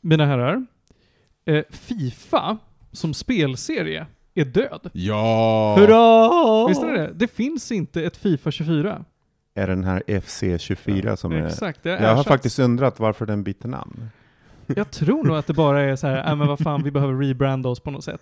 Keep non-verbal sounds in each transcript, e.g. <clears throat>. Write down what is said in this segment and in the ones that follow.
mina herrar. Eh, Fifa som spelserie är död. Ja! Hurra! Visst är det det? Det finns inte ett Fifa 24. Är den här FC24 som är... Exakt, det Jag har faktiskt undrat varför den bytte namn. Jag tror nog att det bara är så här, äh, men vad fan, vi behöver rebranda oss på något sätt.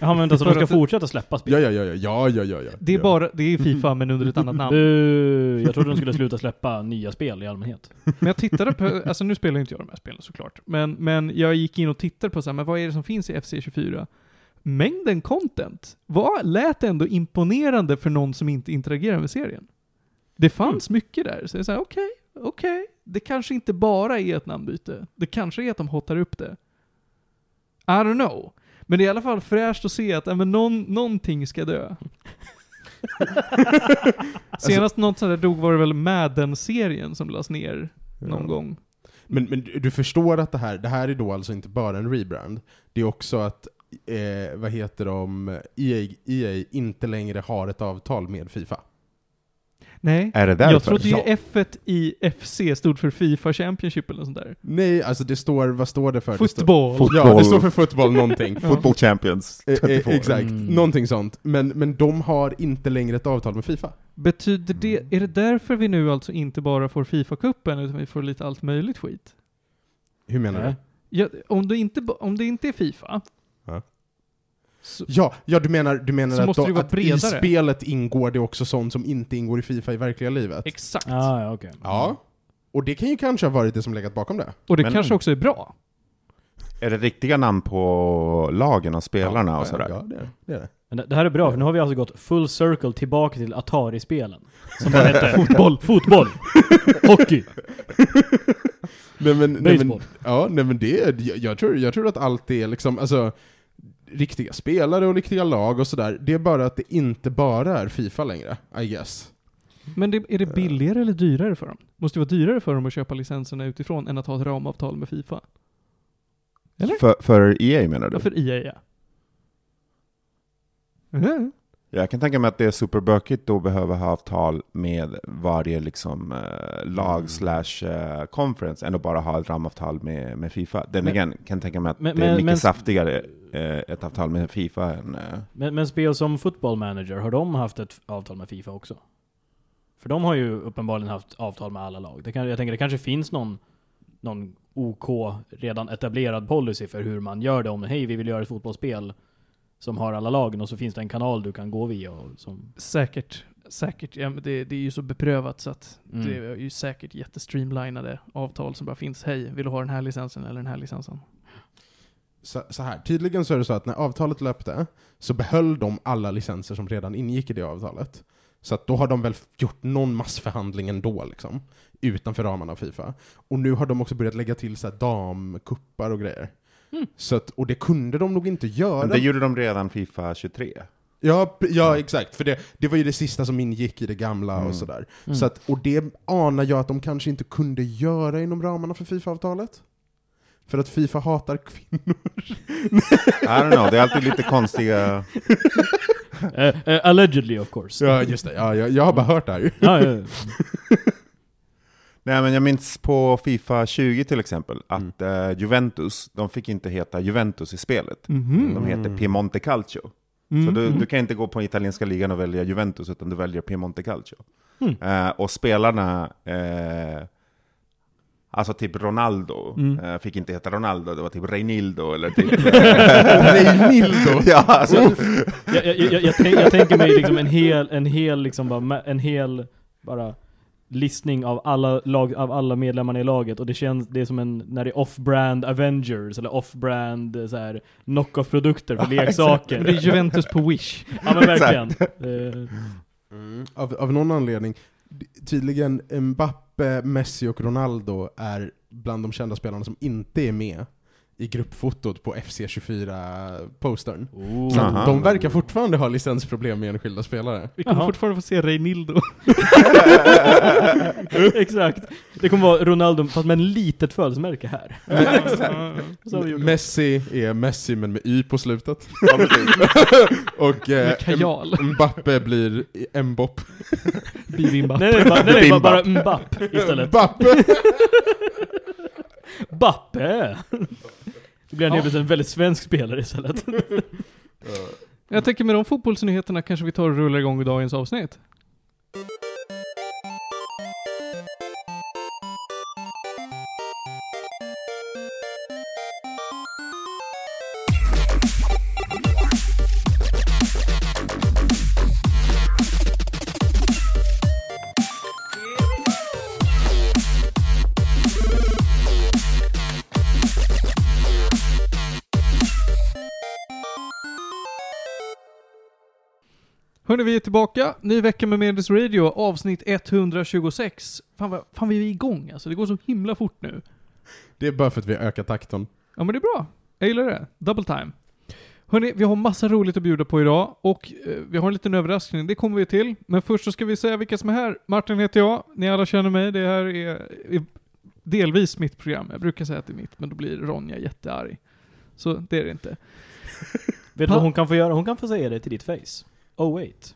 Ja men alltså de ska fortsätta släppa spel? Ja, ja, ja, ja, ja, ja, ja, ja. Det är ja. bara, det är Fifa <laughs> men under ett annat namn. Bu, jag trodde de skulle sluta släppa nya spel i allmänhet. Men jag tittade på, alltså nu spelar inte jag de här spelen såklart, men, men jag gick in och tittade på så här, men vad är det som finns i FC24? Mängden content var, lät ändå imponerande för någon som inte interagerar med serien. Det fanns mycket där, så jag sa okej, okej, det kanske inte bara är ett namnbyte. Det kanske är att de hotar upp det. I don't know. Men det är i alla fall fräscht att se att men någon, någonting ska dö. <laughs> Senast något sånt där dog var det väl Madden-serien som lades ner någon Ja. gång. Men, men du du förstår att det här, det här är då alltså inte bara en rebrand. Det är också att, eh, vad heter de, EA, EA inte längre har ett avtal med Fifa. Nej. Är det därför? Jag trodde ju Ja. F i FC stod för Fifa Championship eller något sånt där. Nej, alltså det står, vad står det för? Det står, Fotboll. Fot- ja, det står för fotboll någonting. <laughs> Football Champions Eh, eh, 24. exakt, Mm. någonting sånt. Men, men de har inte längre ett avtal med Fifa. Betyder det, är det därför vi nu alltså inte bara får Fifa-cupen utan vi får lite allt möjligt skit? Hur menar Nej. du? Ja, om, det inte, om det inte är Fifa. Så, Ja, ja du menar, du menar att, måste då, att i spelet ingår det också sånt som inte ingår i Fifa i verkliga livet? exakt. Ah, ja, okej. Ja. Och det kan ju kanske ha varit det som legat bakom det. Och det Men- kanske också är bra. Är det riktiga namn på lagen och spelarna ja, och sådär? Ja, det är det. Är det. Men det, här är bra, för nu har vi alltså gått full circle tillbaka till Atari-spelen. Som bara hette <laughs> fotboll, fotboll, hockey, Nej, men, nej, men, baseball. ja, nej men det jag, jag, tror, jag tror att allt är liksom, alltså, riktiga spelare och riktiga lag och sådär. Det är bara att det inte bara är Fifa längre, I guess. Men det, är det billigare eller dyrare för dem? Måste det vara dyrare för dem att köpa licenserna utifrån än att ha ett ramavtal med Fifa? Eller? För, för EA menar du? Ja, för EA ja. Mhm. Jag kan tänka mig att det är superbökigt då behöver ha avtal med varje liksom, eh, lag Mm. slash eh, conference än att bara ha ett ramavtal med, med Fifa. Den Men- igen kan tänka mig att men- det är men- mycket men- saftigare ett avtal med Fifa än... Eh, Men, men spel som Football Manager, har de haft ett avtal med Fifa också? För de har ju uppenbarligen haft avtal med alla lag. Det kan, jag tänker det kanske finns någon, någon OK, redan etablerad policy för hur man gör det. Om hej, vi vill göra ett fotbollsspel som har alla lagen och så finns det en kanal du kan gå via. Och som, Säkert. Säkert. Ja, men det, det är ju så beprövat så att Mm. det är ju säkert jättestreamlinade avtal som bara finns. Hej, vill du ha den här licensen eller den här licensen? Så, så här, tydligen så är det så att när avtalet löpte, så behöll de alla licenser som redan ingick i det avtalet. Så att då har de väl gjort någon massförhandling ändå, liksom, utanför ramarna av Fifa. Och nu har de också börjat lägga till så här damkuppar och grejer. Mm. Så att, och det kunde de nog inte göra. men det gjorde de redan Fifa 23. Ja, ja exakt, för det, det var ju det sista som ingick i det gamla Mm. och sådär. Mm. Så att, och det anar jag att de kanske inte kunde göra inom ramarna för Fifa-avtalet. För att Fifa hatar kvinnor. I don't know, det är alltid lite konstiga... Eh, eh, allegedly of course. Ja, just det. Ja, jag, jag har bara hört det här ju. Ja, ja, ja. Nej men jag minns på Fifa 20 till exempel, att eh, Juventus, de fick inte heta Juventus i spelet. Mhm. De heter Mm. Piemonte Calcio. Så Mm. du, du kan inte gå på italienska ligan och välja Juventus, utan du väljer Piemonte Calcio. Mm. Och spelarna, alltså typ Ronaldo, Mm. eh, fick inte heta Ronaldo, det var typ Reinildo eller typ... <laughs> Reinildo! ja, alltså, jag, jag, jag, jag, tänk, jag tänker mig liksom en hel, en hel, liksom bara, en hel, bara listning av alla, lag, av alla medlemmarna i laget och det känns, det är som en, när det är off-brand Avengers eller off-brand eh, så här knock-off-produkter för <laughs> leksaker. Det är Juventus på Wish. <laughs> Ja men verkligen. Eh, Mm. Av, av någon anledning, tydligen Mbappe, Messi och Ronaldo är bland de kända spelarna som inte är med i gruppfotot på FC24-postern. oh. Så Aha. de verkar fortfarande ha licensproblem med enskilda spelare. Vi kommer Jaha. fortfarande få se Reinildo. <laughs> <laughs> Exakt. Det kommer vara Ronaldo fast med en litet födelsemärke här. <laughs> Så har vi gjort. Messi är Messi men med Y på slutet. och eh, Mbappe blir Mbop. Bibimbap. Nej nej, bara, nej, nej bara, bara. Mbapp istället. Mbappe! Bappe! Då blir han plötsligt en väldigt svensk spelare istället. <laughs> Jag tänker med de fotbollsnyheterna kanske vi tar och rullar igång dagens avsnitt. Hörni, vi är tillbaka. Ny vecka med Medis Radio, avsnitt 126. Fan, vad, fan vi är igång alltså. Det går så himla fort nu. Det är bara för att vi har ökat takten. Ja men det är bra. Jag gillar det. Double time. Hörni, vi har massa roligt att bjuda på idag och eh, vi har en liten överraskning, det kommer vi till. Men först så ska vi säga vilka som är här. Martin heter jag, ni alla känner mig. Det här är, är delvis mitt program. Jag brukar säga att det är mitt, men då blir Ronja jättearg. Så det är det inte. <laughs> Vet du vad hon kan få göra? Hon kan få säga det till ditt face. Oh wait.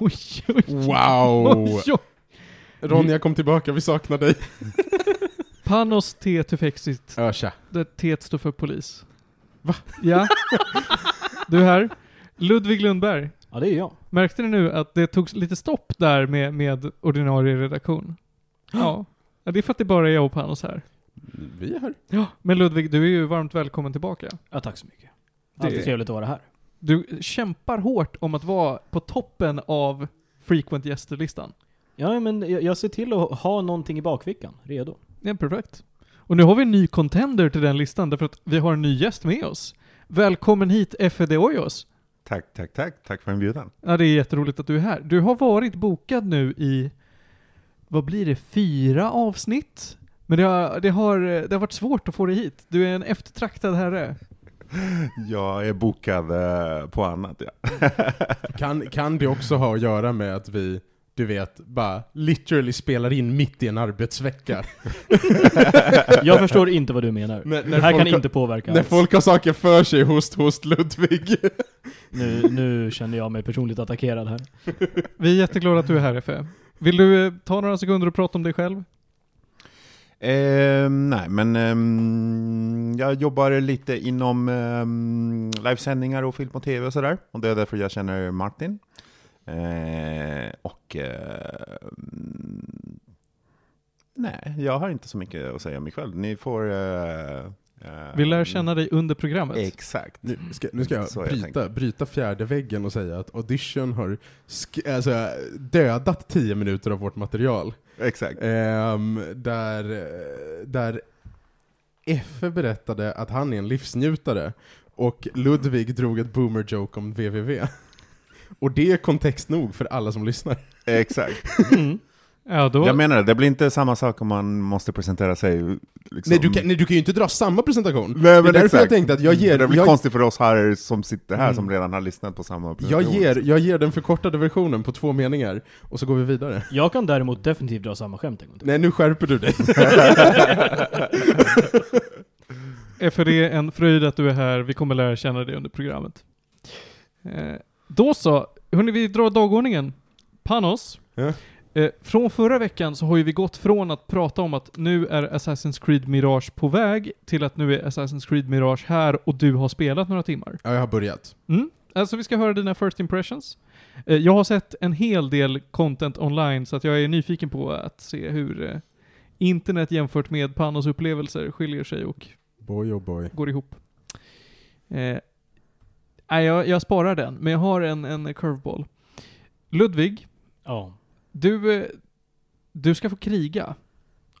Oj, oj, Wow! <laughs> oj, oj. Ronja kom tillbaka, vi saknar dig. <laughs> Panos T tufexit, tja. där T står för polis. Va? Ja. <laughs> Du här. Ludvig Lundberg. Ja, det är jag. Märkte ni nu att det tog lite stopp där med, med ordinarie redaktion? Ja. ja. Det är för att det bara är jag och Panos här. Vi är här. Ja. Men Ludvig, du är ju varmt välkommen tillbaka. Ja, tack så mycket. Det- Alltid trevligt att vara här. Du kämpar hårt om att vara på toppen av frequent gäster-listan. Ja, men jag, jag ser till att ha någonting i bakfickan, redo. Ja, perfekt. Och nu har vi en ny contender till den listan därför att vi har en ny gäst med oss. Välkommen hit, Fede Ojos. Tack, tack, tack. Tack för inbjudan. Ja, det är jätteroligt att du är här. Du har varit bokad nu i, vad blir det, fyra avsnitt? Men det har, det har, det har varit svårt att få dig hit. Du är en eftertraktad herre. Jag är bokad eh, på annat, ja. <laughs> Kan, kan det också ha att göra med att vi, du vet, bara literally spelar in mitt i en arbetsvecka? <laughs> Jag förstår inte vad du menar. När det här folk kan har- inte påverka När alls. folk har saker för sig hos, hos Ludvig. <laughs> Nu, nu känner jag mig personligt attackerad här. Vi är jätteglada att du är här, Efe. Vill du eh, ta några sekunder och prata om dig själv? Eh, nej, men eh, jag jobbar lite inom eh, livesändningar och film och tv och sådär. Och det är därför jag känner Martin. Eh, och ehm, nej, jag har inte så mycket att säga om mig själv. Ni får... Eh, eh, Vi lär känna dig under programmet. Exakt. Nu ska, nu ska Så jag jag bryta, bryta fjärde väggen och säga att Audition har alltså, dödat tio minuter av vårt material. Exakt. Ehm, där, där Effe berättade att han är en livsnjutare och Ludvig drog ett boomer joke om www. <laughs> Och det är kontext nog för alla som lyssnar. Exakt. Mm. Ja, då... Jag menar det, det blir inte samma sak om man måste presentera sig liksom. Nej, du kan, nej, du kan ju inte dra samma presentation. Nej, det är men därför exakt. jag tänkte att jag ger, Det blir jag, konstigt för oss här som sitter här Mm. som redan har lyssnat på samma jag, presentation. ger, jag ger den förkortade versionen på två meningar, och så går vi vidare. Jag kan däremot definitivt dra samma skämt en gång till. Nej, nu skärper du dig. <laughs> Efe, det är en fröjd att du är här. Vi kommer lära känna dig under programmet. Eh, då så. Hörni, vi drar dagordningen. Panos. Ja. Eh, från förra veckan så har ju vi gått från att prata om att nu är Assassin's Creed Mirage på väg till att nu är Assassin's Creed Mirage här och du har spelat några timmar. Ja, jag har börjat. Mm. Alltså vi ska höra dina first impressions. Eh, jag har sett en hel del content online så att jag är nyfiken på att se hur eh, internet jämfört med Panos upplevelser skiljer sig och Boy oh boy. går ihop. Eh, nej, jag, jag sparar den, men jag har en, en curveball. Ludvig, Ja. Du, eh, du ska få kriga.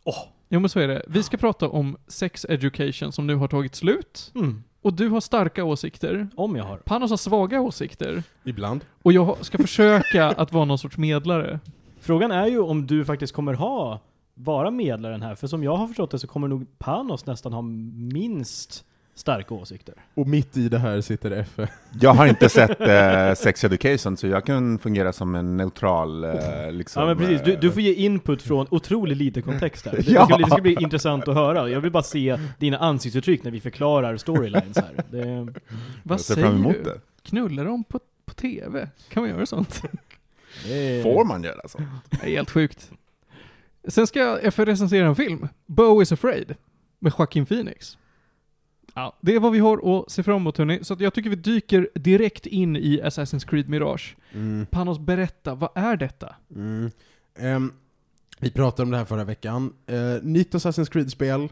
Åh. Jo men så är det. Vi ska prata om sex education som nu har tagit slut. Mm. Och du har starka åsikter. Om jag har. Panos har svaga åsikter. Ibland. Och jag ska försöka <laughs> att vara någon sorts medlare. Frågan är ju om du faktiskt kommer ha, vara medlaren här, för som jag har förstått det så kommer nog Panos nästan ha minst starka åsikter. Och mitt i det här sitter Effe. Jag har inte <laughs> sett eh, Sex Education, så jag kan fungera som en neutral eh, liksom, Ja men precis, du, du eh, får ge input från otroligt lite kontext här. Det, <laughs> Ja. ska, bli, det ska bli intressant att höra. Jag vill bara se dina ansiktsuttryck när vi förklarar storylines här. Det, Vad jag säger du? det. Knullar de på, på TV? Kan man göra sånt? det Får man göra så? Det är helt sjukt. Sen ska jag F recensera en film. Bo is afraid. Med Joaquin Phoenix. Ja, det är vad vi har att se fram emot hörni. Så att jag tycker vi dyker direkt in i Assassin's Creed Mirage. Mm. Panos, berätta, vad är detta? Mm. Ehm, vi pratade om det här förra veckan. Uh, nytt Assassin's Creed-spel. Uh,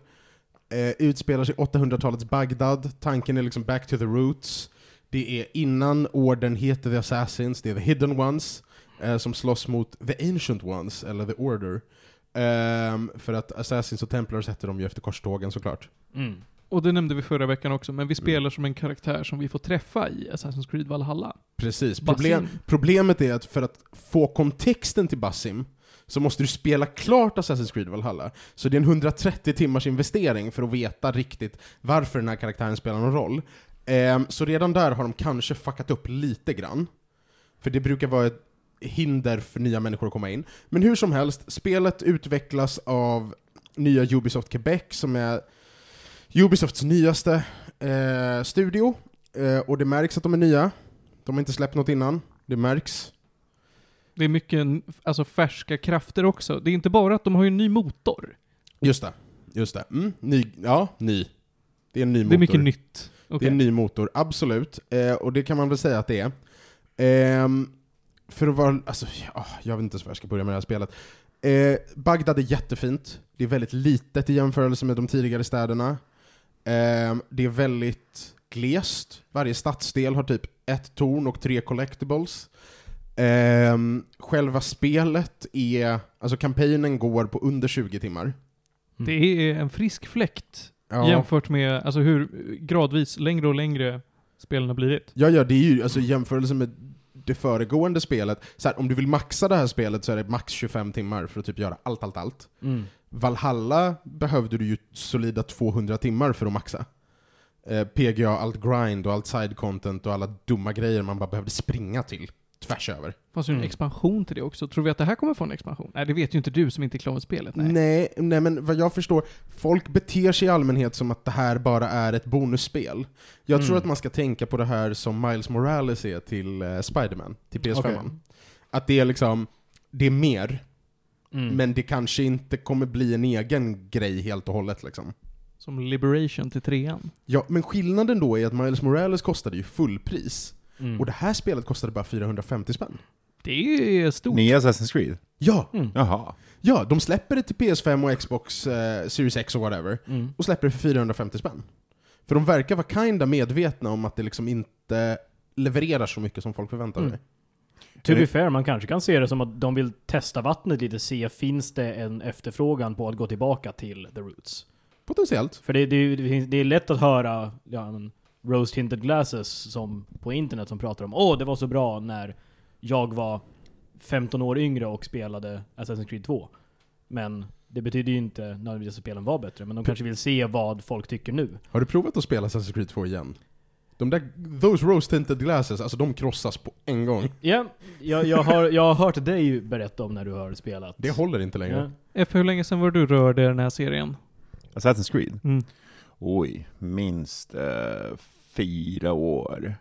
utspelar sig i 800-talets Bagdad. Tanken är liksom back to the roots. Det är innan orden heter The Assassins, det är The Hidden Ones, eh, som slåss mot The Ancient Ones, eller The Order. Ehm, för att Assassins och Templars hette de ju efter korstågen såklart. Mm. Och det nämnde vi förra veckan också, men vi spelar Mm. som en karaktär som vi får träffa i Assassin's Creed Valhalla. Precis. Problem, problemet är att för att få kontexten till Basim så måste du spela klart Assassin's Creed Valhalla. Så det är en 130 timmars investering för att veta riktigt varför den här karaktären spelar någon roll. Ehm, så redan där har de kanske fuckat upp lite grann. För det brukar vara ett hinder för nya människor att komma in. Men hur som helst, spelet utvecklas av nya Ubisoft Quebec som är Ubisofts nyaste eh, studio. Eh, och det märks att de är nya. De har inte släppt något innan. Det märks. Det är mycket alltså, färska krafter också. Det är inte bara att de har en ny motor. Just det. Just det. Mm, ny, ja, ny. Det är en ny motor. Det är mycket nytt. Det Okej. är en ny motor, absolut. Eh, och det kan man väl säga att det är. Ehm, för att vara, alltså, ja, jag vet inte så vad jag ska börja med det här spelet. Eh, Bagdad är jättefint. Det är väldigt litet i jämförelse med de tidigare städerna. Ehm, det är väldigt glest. Varje stadsdel har typ ett torn och tre collectibles. Ehm, själva spelet är, alltså kampanjen går på under 20 timmar. Det är en frisk fläkt Ja. jämfört med alltså, hur gradvis längre och längre spelen har blivit. Ja, ja, det är ju alltså jämförelse med det föregående spelet, så här, om du vill maxa det här spelet så är det max 25 timmar för att typ göra allt, allt, allt. Mm. Valhalla behövde du ju solida 200 timmar för att maxa. Eh, PGA, allt grind och allt side content och alla dumma grejer man bara behövde springa till tvärs över. Fanns ju en Mm. expansion till det också. Tror vi att det här kommer få en expansion? Nej, det vet ju inte du som inte är klar med spelet. Nej. Nej. nej, men vad jag förstår, folk beter sig i allmänhet som att det här bara är ett bonusspel. Jag tror Mm. att man ska tänka på det här som Miles Morales är till uh, Spiderman, till PS5. Okej. Att det är liksom, det är mer, Mm. men det kanske inte kommer bli en egen grej helt och hållet liksom. Som Liberation till trean. Ja, men skillnaden då är att Miles Morales kostade ju fullpris, Mm. och det här spelet kostade bara 450 spänn. Det är stort. Nya Assassin's Creed? Ja, Mm. Jaha. ja, de släpper det till PS5 och Xbox eh, Series X och whatever, Mm. och släpper det för 450 spänn. För de verkar vara kinda medvetna om att det liksom inte levererar så mycket som folk förväntar sig. To be fair, man kanske kan se det som att de vill testa vattnet lite, se finns det en efterfrågan på att gå tillbaka till the roots. Potentiellt. För det, det, det, är lätt att höra ja, Rose Tinted Glasses som på internet som pratar om åh, det var så bra när jag var 15 år yngre och spelade Assassin's Creed 2. Men det betyder ju inte nödvändigtvis att spelen var bättre, men de kanske vill se vad folk tycker nu. Har du provat att spela Assassin's Creed 2 igen? De där, those rose tinted glasses, alltså de krossas på en gång. Ja, jag, jag, har, jag har hört dig berätta om när du har spelat. Det håller inte längre. Ja. F, hur länge sedan var du rörde den här serien? Assassin's Creed? Mm. Oj, minst eh, fyra år.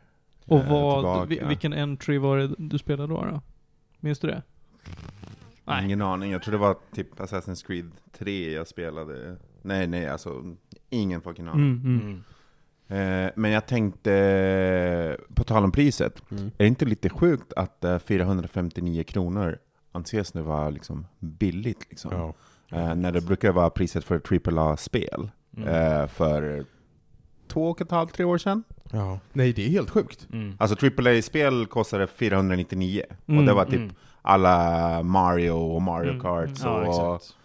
Och eh, vad, tillbaka. vilken entry var det du spelade då? då? Minns du det? Nej. Ingen aning, jag tror det var typ Assassin's Creed 3 jag spelade. Nej, nej, alltså ingen fucking aning. Mm, mm. Eh, men jag tänkte, på tal om priset, Mm. är det inte lite sjukt att eh, 459 kronor anses nu vara liksom billigt liksom? Ja. Eh, när det brukar vara priset för AAA-spel Mm. eh, för två och ett halvt, tre år sedan. ja. Nej, det är helt sjukt. Mm. Alltså AAA-spel kostade 499, och Mm, det var typ Mm. alla Mario och Mario Mm, Kart mm. Ja, och exakt. eh,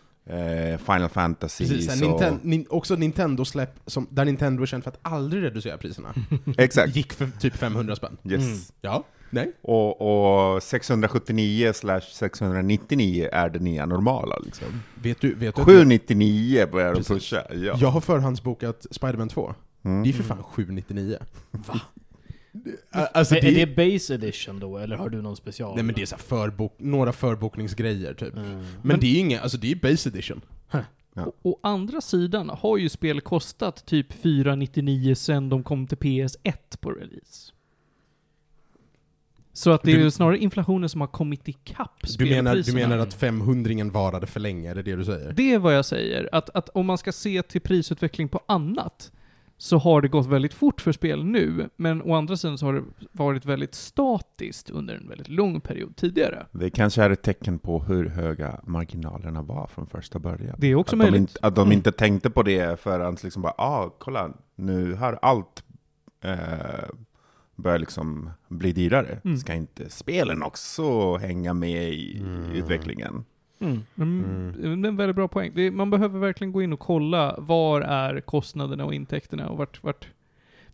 Final Fantasy. Precis, så... Ninten nin också Nintendo-släpp, där Nintendo är känt för att aldrig reducera priserna. <laughs> Exakt. Gick för typ 500 spänn. Yes. Mm. Ja, nej. Och, och 679 slash 699 är det nya normala liksom. Vet du, vet du att 799 börjar de pusha. Ja. jag har förhandsbokat Spider-Man 2. Mm. Det är för fan 799. <laughs> Va? Alltså är, det, är det base edition då, eller har du någon special? Nej men det är så här förbok, några förbokningsgrejer typ. Mm. Men, det är ju inga, alltså det är base edition. Ja. Å, andra sidan har ju spel kostat typ 499 sen de kom till PS1 på release. Så att det är Du- ju snarare inflationen som har kommit ikapp Du menar, du menar att 500 varade för länge, är det det du säger? Det är vad jag säger. Att, att om man ska se till prisutveckling på annat, så har det gått väldigt fort för spel nu, men å andra sidan så har det varit väldigt statiskt under en väldigt lång period tidigare. Det kanske är ett tecken på hur höga marginalerna var från första början. Det är också att, de möjligt. inte, att de Mm. inte tänkte på det förrän liksom bara, ah, kolla, nu har allt eh, börjat liksom bli dyrare. Mm. Ska inte spelen också hänga med i Mm. utvecklingen? Mm. Mm. Det är en väldigt bra poäng. Det är, man behöver verkligen gå in och kolla var är kostnaderna och intäkterna och vart, vart...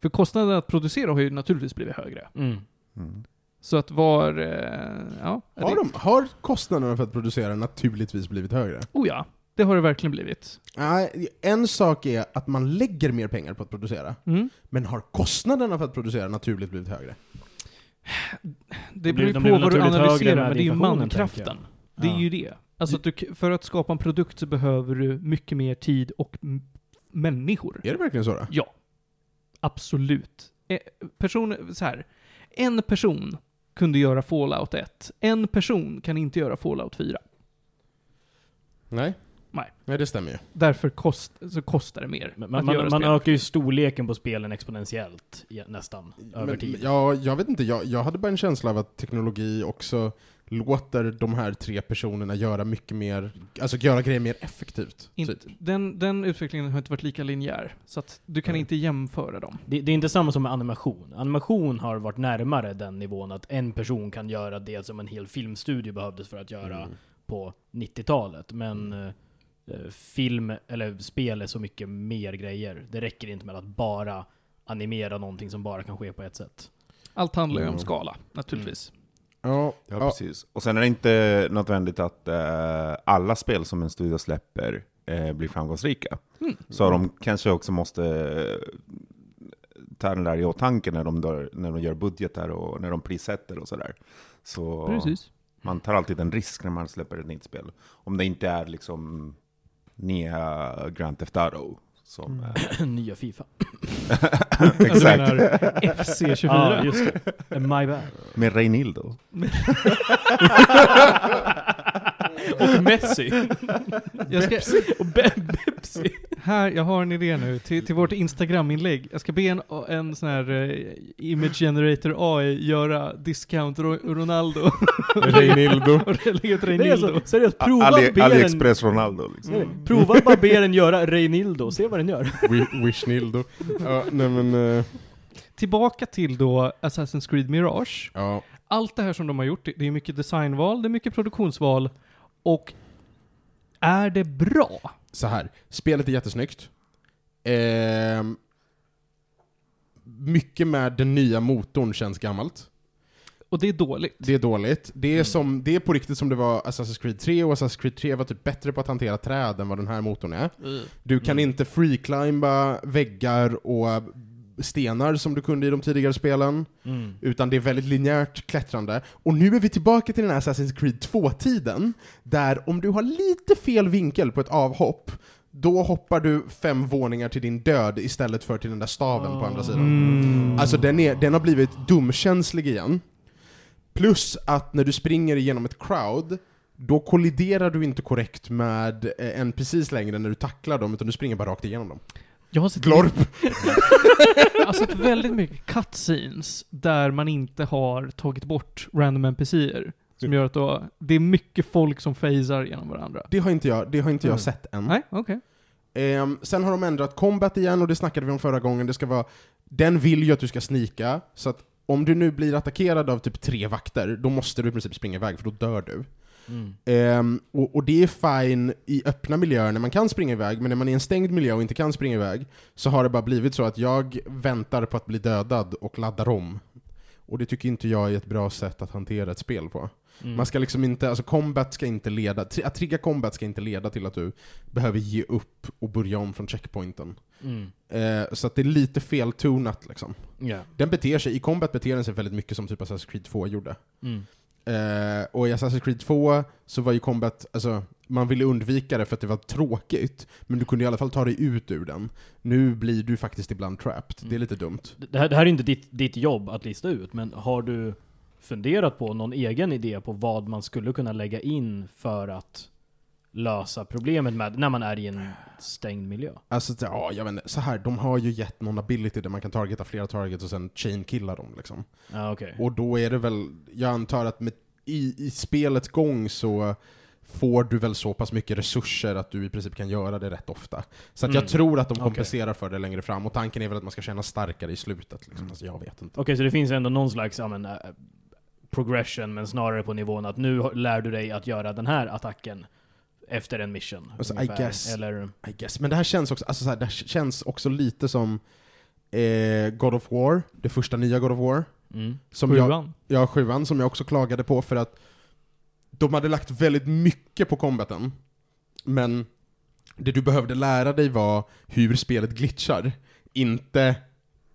För kostnaderna att producera har ju naturligtvis blivit högre. Mm. Mm. Så att var... Eh, ja. Har, de, har kostnaderna för att producera naturligtvis blivit högre? Oh ja, det har det verkligen blivit. Nej, en sak är att man lägger mer pengar på att producera, Mm. men har kostnaderna för att producera naturligt blivit högre? Det blir- beror ju de på vad du analyserar, med men det är ju mankraften. Det är Ja. ju det. Alltså att du, för att skapa en produkt så behöver du mycket mer tid och människor. Är det verkligen så då? Ja. Absolut. Eh, Person, så här. En person kunde göra Fallout 1. En person kan inte göra Fallout 4. Nej. Nej. Nej, det stämmer ju. Därför kost, så kostar det mer Men man, man, man ökar ju storleken på spelen exponentiellt nästan, över Men, tid. ja, jag vet inte, jag, jag hade bara en känsla av att teknologi också låter de här tre personerna göra mycket mer, alltså göra grejer mer effektivt. Inte, typ. den, den utvecklingen har inte varit lika linjär. Så att du kan Nej. inte jämföra dem. Det, det är inte samma som med animation. Animation har varit närmare den nivån att en person kan göra det som en hel filmstudio behövdes för att göra Mm. på 90-talet. Men eh, eh, film, eller spel är så mycket mer grejer. Det räcker inte med att bara animera någonting som bara kan ske på ett sätt. Allt handlar ju om Mm. skala, naturligtvis. Ja, Ja, precis. Och sen är det inte nödvändigt att eh, alla spel som en studio släpper eh, blir framgångsrika. Mm. Så de kanske också måste eh, ta den där i åtanke när de, dör, när de gör budgetar och när de prissätter och sådär. Så Precis. man tar alltid en risk när man släpper ett nytt spel. Om det inte är liksom nya Grand Theft Auto. Som, Mm. <clears throat> Nya Fifa. Du <laughs> exakt. menar FC24? Ja, just det. My bad. Med Reinildo. <laughs> <laughs> Och Messi. Jag ska, och Be- Pepsi. här, jag har en idé nu till, till vårt Instagram-inlägg. Jag ska be en, en sån här eh, Image Generator AI göra discount Ro- Ronaldo Reinildo. <laughs> är Reinildo. alltså, seriöst, prova Ali, be den, AliExpress Ronaldo. Liksom. Mm. prova bara be den göra Reinildo, se vad den gör. Wi- Wishnildo. Ja, nej men, eh, Tillbaka till då Assassin's Creed Mirage. ja. Allt det här som de har gjort, det det är mycket designval, det är mycket produktionsval och är det bra? Så här. spelet är jättesnyggt. Ehm, mycket med den nya motorn känns gammalt. Och det är dåligt. Det är dåligt. Det är, Mm. som, det är på riktigt som det var Assassin's Creed 3, och Assassin's Creed 3 var typ bättre på att hantera träd än vad den här motorn är. Du kan Mm. inte free-climba väggar och stenar som du kunde i de tidigare spelen, Mm. utan det är väldigt linjärt klättrande. Och nu är vi tillbaka till den här Assassin's Creed 2-tiden, där om du har lite fel vinkel på ett avhopp, då hoppar du fem våningar till din död istället för till den där staven på andra sidan. Mm. Alltså den, är, den har blivit dumkänslig igen. Plus att när du springer igenom ett crowd, då kolliderar du inte korrekt med eh, NPCs längre när du tacklar dem, utan du springer bara rakt igenom dem. Jag har sett, Glorp! jag har sett väldigt mycket cutscenes där man inte har tagit bort random NPCer. Som gör att då, det är mycket folk som phasar genom varandra. Det har inte jag, det har inte jag Mm. sett än. Nej, okej. Ehm, sen har de ändrat combat igen, och det snackade vi om förra gången. Det ska vara, den vill ju att du ska snika, så att om du nu blir attackerad av typ tre vakter, då måste du i princip springa iväg, för då dör du. Mm. Ehm, och, och det är fine i öppna miljöer när man kan springa iväg, men när man är i en stängd miljö och inte kan springa iväg, så har det bara blivit så att jag väntar på att bli dödad och laddar om. Och det tycker inte jag är ett bra sätt att hantera ett spel på. Mm. Man ska liksom inte, alltså combat ska inte leda, att trigga combat ska inte leda till att du behöver ge upp och börja om från checkpointen. Mm. Eh, så att det är lite fel tonat liksom. Ja. Den beter sig, i combat beter den sig väldigt mycket som typ Assassin's Creed 2 gjorde. Mm. Eh, och i Assassin's Creed 2 så var ju combat, alltså, man ville undvika det för att det var tråkigt, men du kunde i alla fall ta dig ut ur den. Nu blir du faktiskt ibland trapped, det är Mm. lite dumt. Det här, det här är inte ditt, ditt jobb att lista ut, men har du funderat på någon egen idé på vad man skulle kunna lägga in för att lösa problemet med när man är i en stängd miljö? Alltså, ja, jag vet inte. Så här, de har ju gett någon ability där man kan targeta flera targets och sen chain-killa dem liksom. Ja, okej. Och då är det väl, jag antar att med, i, i spelets gång så får du väl så pass mycket resurser att du i princip kan göra det rätt ofta. Så att Mm. jag tror att de kompenserar för det längre fram, och tanken är väl att man ska känna starkare i slutet. Liksom. Alltså, jag vet inte. Okej, så det finns ändå någon slags ja, men, eh, progression, men snarare på nivån att nu lär du dig att göra den här attacken efter en mission. Alltså, I ungefär. guess. Eller... I guess. Men det här känns också, alltså, så här, det här känns också lite som eh, God of War, det första nya God of War. Mm. Som jag, Sjuan. Ja, sjuan som jag också klagade på för att de hade lagt väldigt mycket på combaten, men det du behövde lära dig var hur spelet glitchar, inte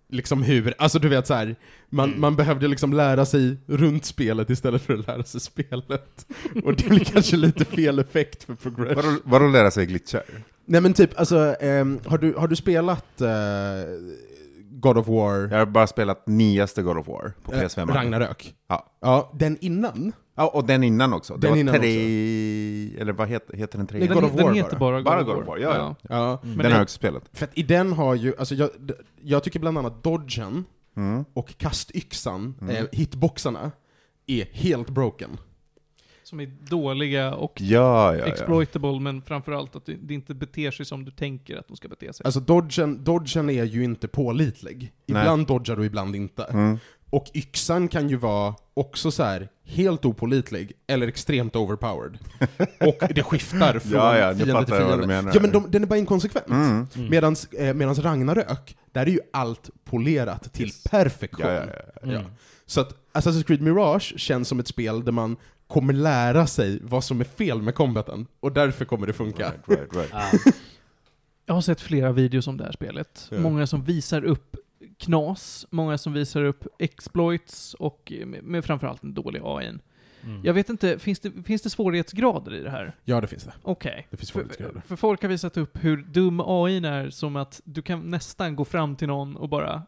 liksom hur, alltså du vet så här, man, Mm. man behövde liksom lära sig runt spelet istället för att lära sig spelet. <laughs> Och det blir kanske lite fel effekt för progression. Vadå, lära sig glitchar? Nej men typ, alltså, ehm, har, du, har du spelat eh, God of War? Jag har bara spelat nyaste God of War på eh, PS5. Ragnarök? Ja. Ja, den innan? Ja, och den innan också. Det Den var innan tre... Eller vad heter, heter den? Tre? Nej, Den, God of den War heter bara. bara Bara God of War, ja, ja. Ja. Mm. den det- har jag också spelat. För att i den har ju, alltså jag, jag tycker bland annat dodgen Mm. och kastyxan, Mm. eh, hitboxarna, är helt broken. Som är dåliga och Ja, ja, ja. exploitable, men framförallt att det, det inte beter sig som du tänker att de ska bete sig. Alltså dodgen, dodgen är ju inte pålitlig. Ibland dodgar du, ibland inte. Mm. Och yxan kan ju vara också så här helt opålitlig, eller extremt overpowered. <laughs> och det skiftar från Ja, ja, fiende till fiende. Ja men de, den är bara inkonsekvent. Mm. Mm. Medans, eh, medans Ragnarök, där är ju allt polerat till Yes. perfektion. Ja, ja, ja. Mm. Ja. Så att Assassin's Creed Mirage känns som ett spel där man kommer lära sig vad som är fel med combaten, och därför kommer det funka. Right, right, right. <laughs> Jag har sett flera videos om det här spelet. Många som visar upp knas, många som visar upp exploits och eh, med, med framförallt en dålig AI. Mm. Jag vet inte, finns det, finns det svårighetsgrader i det här? Ja, det finns det. Okej. Det finns För, svårighetsgrader. för folk har visat upp hur dum AI är, som att du kan nästan gå fram till någon och bara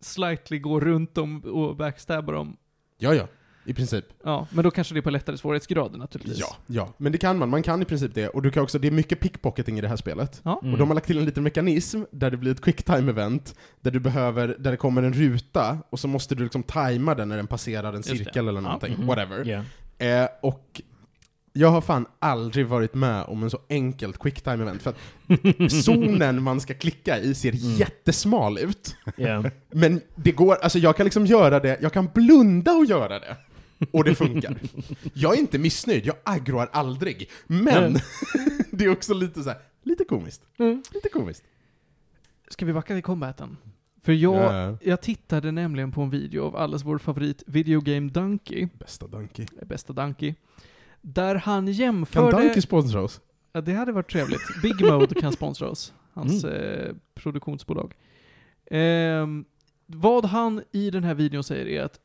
slightly gå runt dem och backstabba dem. Ja, ja. I princip. Ja, men då kanske det är på lättare svårighetsgrader naturligtvis. Ja, ja. Men det kan man. Man kan i princip det. Och du kan också, det är mycket pickpocketing i det här spelet. Ja. Mm. Och de har lagt till en liten mekanism där det blir ett quicktime-event, där du behöver, där det kommer en ruta, och så måste du liksom tajma den när den passerar en Just det. cirkel eller någonting. Mhm. Whatever. Yeah. Eh, och jag har fan aldrig varit med om en så enkelt quicktime-event, för att <laughs> zonen man ska klicka i ser Mm. jättesmal ut. Yeah. Men det går, alltså jag kan liksom göra det, jag kan blunda och göra det. Och det funkar. Jag är inte missnöjd, jag aggroar aldrig. Men Mm. <laughs> det är också lite så här, lite komiskt. Mm. Lite komiskt. Ska vi backa till combaten? För jag, Ja. jag tittade nämligen på en video av allas vår favorit Video Game Donkey, Bästa Donkey. bästa Donkey, där han Kan jämförde... Donkey sponsra oss? Ja, det hade varit trevligt. Big Mode kan sponsra oss. Hans eh, produktionsbolag. Ehm, vad han i den här videon säger är att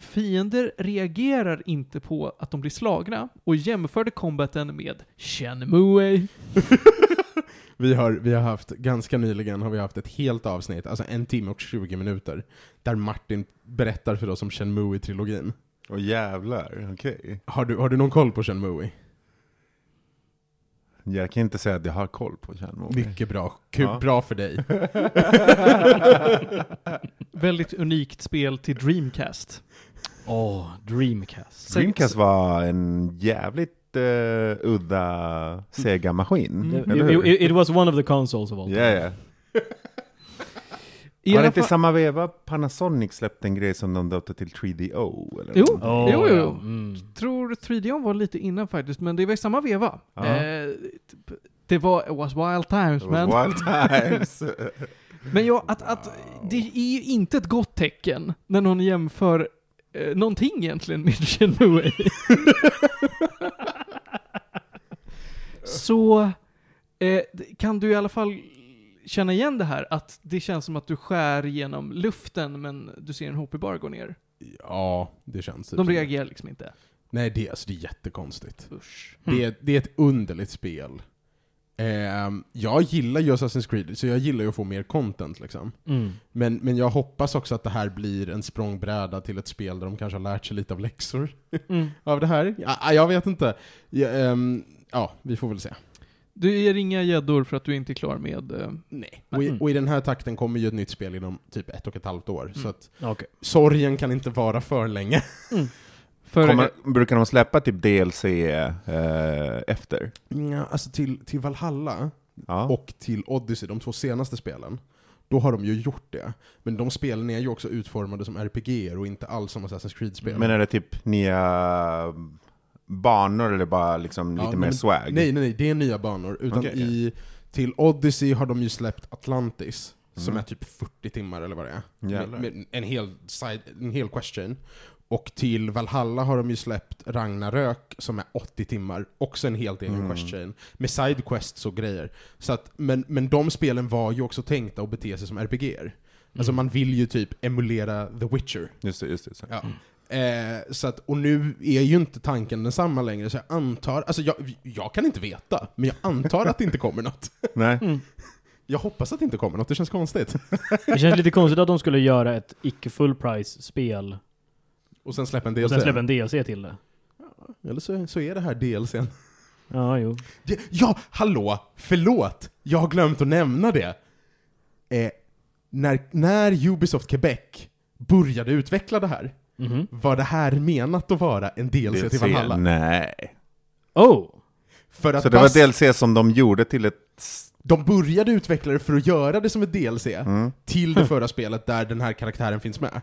fiender reagerar inte på att de blir slagna och jämförde combaten med Shenmue. <laughs> Vi har, vi har haft, ganska nyligen har vi haft ett helt avsnitt, alltså en timme och 20 minuter, där Martin berättar för oss om Shenmue-trilogin. Åh jävlar, okej. Har du, har du någon koll på Shenmue? Jag kan inte säga att jag har koll på Shenmue. Mycket bra. Kul, Ja. Bra för dig. <laughs> Väldigt unikt spel till Dreamcast. Åh, Dreamcast. Dreamcast var en jävligt eh, udda Sega-maskin. Mm. It, it was one of the consoles of all Ja, time. ja. I Har alla inte samma veva Panasonic släppt en grej som de döpte till 3DO? Eller Jo. något? Åh, Jo, jo, ja. jo. Mm. tror 3D var lite innan faktiskt, men det var i samma veva. Ja. Eh, det var, it was wild times It man. was wild times. <laughs> Men ja, att, att det är ju inte ett gott tecken när någon jämför eh, någonting egentligen med <laughs> Shenmue. Så eh, kan du i alla fall känna igen det här, att det känns som att du skär genom luften men du ser en HP-bar gå ner. Ja, det känns typ De det. reagerar liksom inte. Nej, det, alltså, det är jättekonstigt. Usch. Det, är, det är ett underligt spel. Ehm, jag gillar ju Assassin's Creed, så jag gillar ju att få mer content liksom. Mm. Men, men jag hoppas också att det här blir en språngbräda till ett spel där de kanske har lärt sig lite av läxor Mm. <laughs> av det här. Ja, jag vet inte. Ja, ehm, ja, vi får väl se. Du ger inga gäddor för att du inte är klar med... eh, Nej. Och i, Mm. och i den här takten kommer ju ett nytt spel inom typ ett och ett halvt år, så Mm. att Okej. sorgen kan inte vara för länge. <laughs> för, Kommer, brukar de släppa typ DLC eh, efter? Ja, alltså till, till Valhalla Ja. och till Odyssey, de två senaste spelen, då har de ju gjort det. Men de spelen är ju också utformade som RPG och inte alls som Assassin's Creed-spel. Men är det typ nya banor eller bara liksom Ja, lite men- mer swag? Nej, nej, nej, det är nya banor. Utan okej. i, till Odyssey har de ju släppt Atlantis, som Mm. är typ 40 timmar eller vad det är. Med, med en, hel side, en hel question. Och till Valhalla har de ju släppt Ragnarök, som är 80 timmar, också en helt egen Mm. question. Med sidequests och grejer. Så att, men, men de spelen var ju också tänkta att bete sig som RPG-er. Alltså Mm. man vill ju typ emulera The Witcher. Just det, just det. Så. Ja. Eh, så att, och nu är ju inte tanken densamma längre, så jag antar, alltså jag, jag kan inte veta, men jag antar att det inte kommer något. <laughs> Nej? Mm. Jag hoppas att det inte kommer något, det känns konstigt. Det känns lite konstigt att de skulle göra ett icke full price spel Och sen släppa en och DLC. sen släppa en DLC till det. Eller så, så är det här DLCn. Ja, jo. Ja, hallå! Förlåt! Jag har glömt att nämna det. Eh, när, när Ubisoft Quebec började utveckla det här, Mhm. var det här menat att vara en DLC, till Valhalla? Nej. Oh! För att Så det var DLC som de gjorde till ett... de började utveckla det för att göra det som ett DLC, Mm. till det förra spelet där den här karaktären finns med.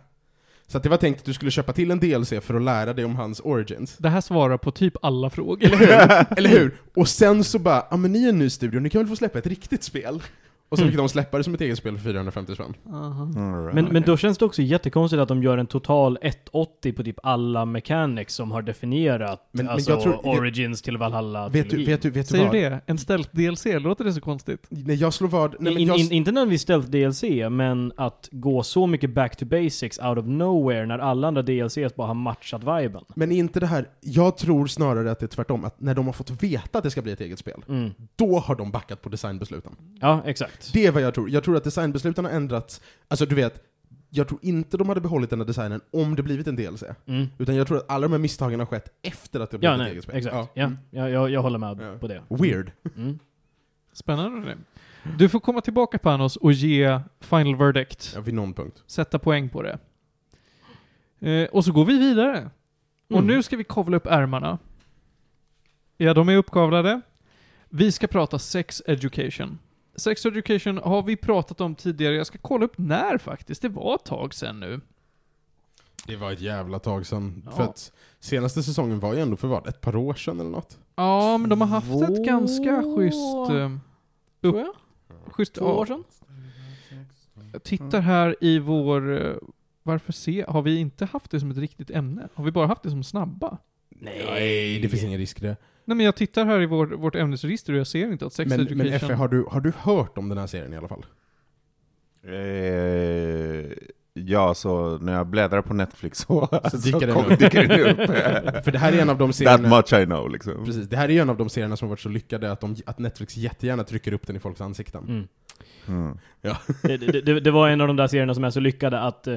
Så att det var tänkt att du skulle köpa till en DLC för att lära dig om hans origins. det här svarar på typ alla frågor. Eller hur? Eller hur? Och sen så bara, ja men ni är en ny studio, ni kan väl få släppa ett riktigt spel? Och så fick de släppa det som ett eget spel för 450 spänn. Aha. Right. Men, men då känns det också jättekonstigt att de gör en total 180 på typ alla mechanics som har definierat Men- men alltså jag tror- Origins till Valhalla Vet du, vet du, vet du Säger vad? du det? En ställt DLC? Låter det så konstigt? När jag slår vad... Nej, men in, jag, in, inte nödvändigtvis stealth DLC, men att gå så mycket back to basics out of nowhere när alla andra DLCs bara har matchat viben. men inte det här, jag tror snarare att det är tvärtom, att när de har fått veta att det ska bli ett eget spel, Mm. då har de backat på designbesluten. Ja, exakt. Det är vad jag tror. Jag tror att designbesluten har ändrats, alltså du vet, jag tror inte de hade behållit den här designen om det blivit en DLC. Mm. Utan jag tror att alla de här misstagen har skett efter att det blivit Ja, ett nej, eget spel. exakt. Ja, Mm. ja. jag, jag håller med Ja. på det. Weird. Mm. Spännande det. Du får komma tillbaka Panos och ge final verdict. Ja, vid någon punkt. Sätta poäng på det. Eh, och så går vi vidare. Och Mm. nu ska vi kavla upp ärmarna. Ja, de är uppkavlade. Vi ska prata sex education. Sex education har vi pratat om tidigare. Jag ska kolla upp när faktiskt. Det var ett tag sedan nu. Det var ett jävla tag sedan. Ja. För att senaste säsongen var ju ändå för vad, ett par år sedan eller något? Ja, men de har haft ett Två- ganska schysst... Eh, Tror jag. schysst Två år sedan. Jag tittar här i vår... eh, Varför se? Har vi inte haft det som ett riktigt ämne? Har vi bara haft det som snabba? Nej, det finns ingen risk i det. Nej men jag tittar här i vår, vårt ämnesregister och jag ser inte att sex Men, education... men Effe, har du, har du hört om den här serien i alla fall? Eh, ja, så när jag bläddrar på Netflix så, Så <laughs> dyker den kom- upp. dyker den upp. <laughs> För det här är en av de That serierna... much I know liksom. Precis, det här är en av de serierna som har varit så lyckade att, de, att Netflix jättegärna trycker upp den i folks ansikten. Mm. Mm. Det, det, det, det var en av de där serierna som är så lyckade att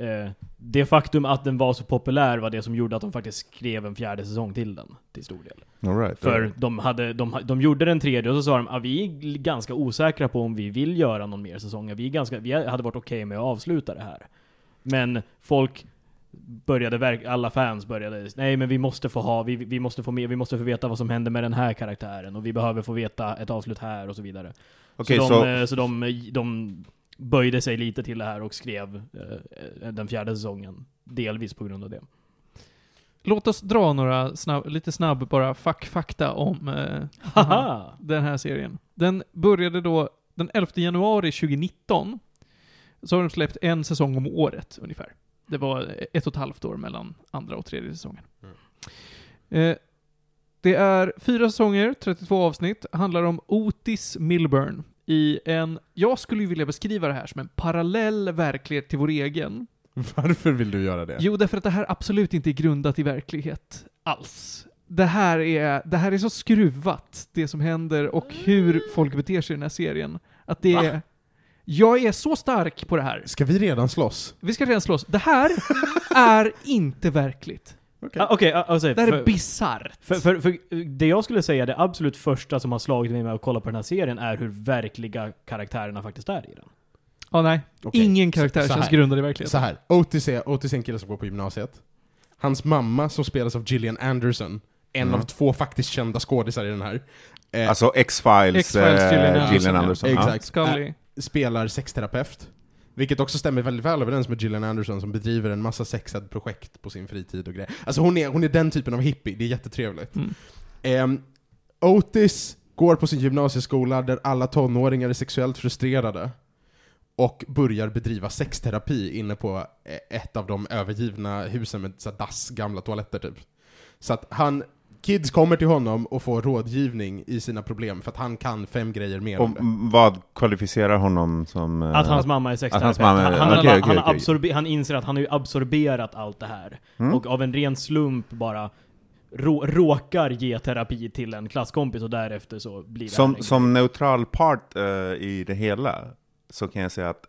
eh, det faktum att den var så populär var det som gjorde att de faktiskt skrev en fjärde säsong till den, till stor del. All right, För right. de, hade, de, de gjorde den tredje och så sa de att vi är ganska osäkra på om vi vill göra någon mer säsong. Vi, är ganska, vi hade varit okej med att avsluta det här. Men folk började, verk- alla fans började, nej men vi måste få ha, vi, vi måste få med, vi måste få veta vad som händer med den här karaktären och vi behöver få veta ett avslut här och så vidare. Okej, så de, så, eh, så de, de böjde sig lite till det här och skrev eh, den fjärde säsongen. Delvis på grund av det. Låt oss dra några snabb, lite snabb bara fack-fakta om eh, den här serien. Den började då den 11 januari 2019. Så har de släppt en säsong om året ungefär. Det var ett och ett halvt år mellan andra och tredje säsongen. Eh, det är fyra säsonger, 32 avsnitt, handlar om Otis Milburn i en, jag skulle ju vilja beskriva det här som en parallell verklighet till vår egen. Varför vill du göra det? Jo, därför att det här absolut inte är grundat i verklighet alls. det här, är, det här är så skruvat, det som händer och hur folk beter sig i den här serien. Att det Va? är... Jag är så stark på det här. Ska vi redan slåss? Vi ska redan slåss. Det här <laughs> är inte verkligt. Okej. Ah, Okej, ah, alltså, Det här är för, bisarrt. för, för, för det jag skulle säga, det absolut första som har slagit mig med att kolla på den här serien är hur verkliga karaktärerna faktiskt är i den. Ja, nej. Okej. Ingen karaktär Så- så känns grundad i verkligheten. Så här, Otis är, Otis är en kille som går på gymnasiet. Hans mamma, som spelas av Gillian Anderson, en Mm. av två faktiskt kända skådisar i den här. Eh, Alltså X-Files, X-Files, eh, Gillian Gillian, Anderson. Anderson. Exakt. Scully. spelar sexterapeut. Vilket också stämmer väldigt väl överens med Gillian Anderson som bedriver en massa sexed-projekt på sin fritid och grejer. Alltså hon är, hon är den typen av hippie, det är jättetrevligt. Mm. Ehm, Otis går på sin gymnasieskola där alla tonåringar är sexuellt frustrerade och börjar bedriva sexterapi inne på eh, ett av de övergivna husen med så dass, gamla toaletter typ. Så att han, kids kommer till honom och får rådgivning i sina problem för att han kan fem grejer mer Och vad kvalificerar honom som... eh, Att hans mamma är sexterapeut. hans mamma är- han, inser att han har ju absorberat allt det här. mm? Och av en ren slump bara rå, råkar ge terapi till en klasskompis och därefter så blir det Som, som neutral part eh, i det hela, så kan jag säga att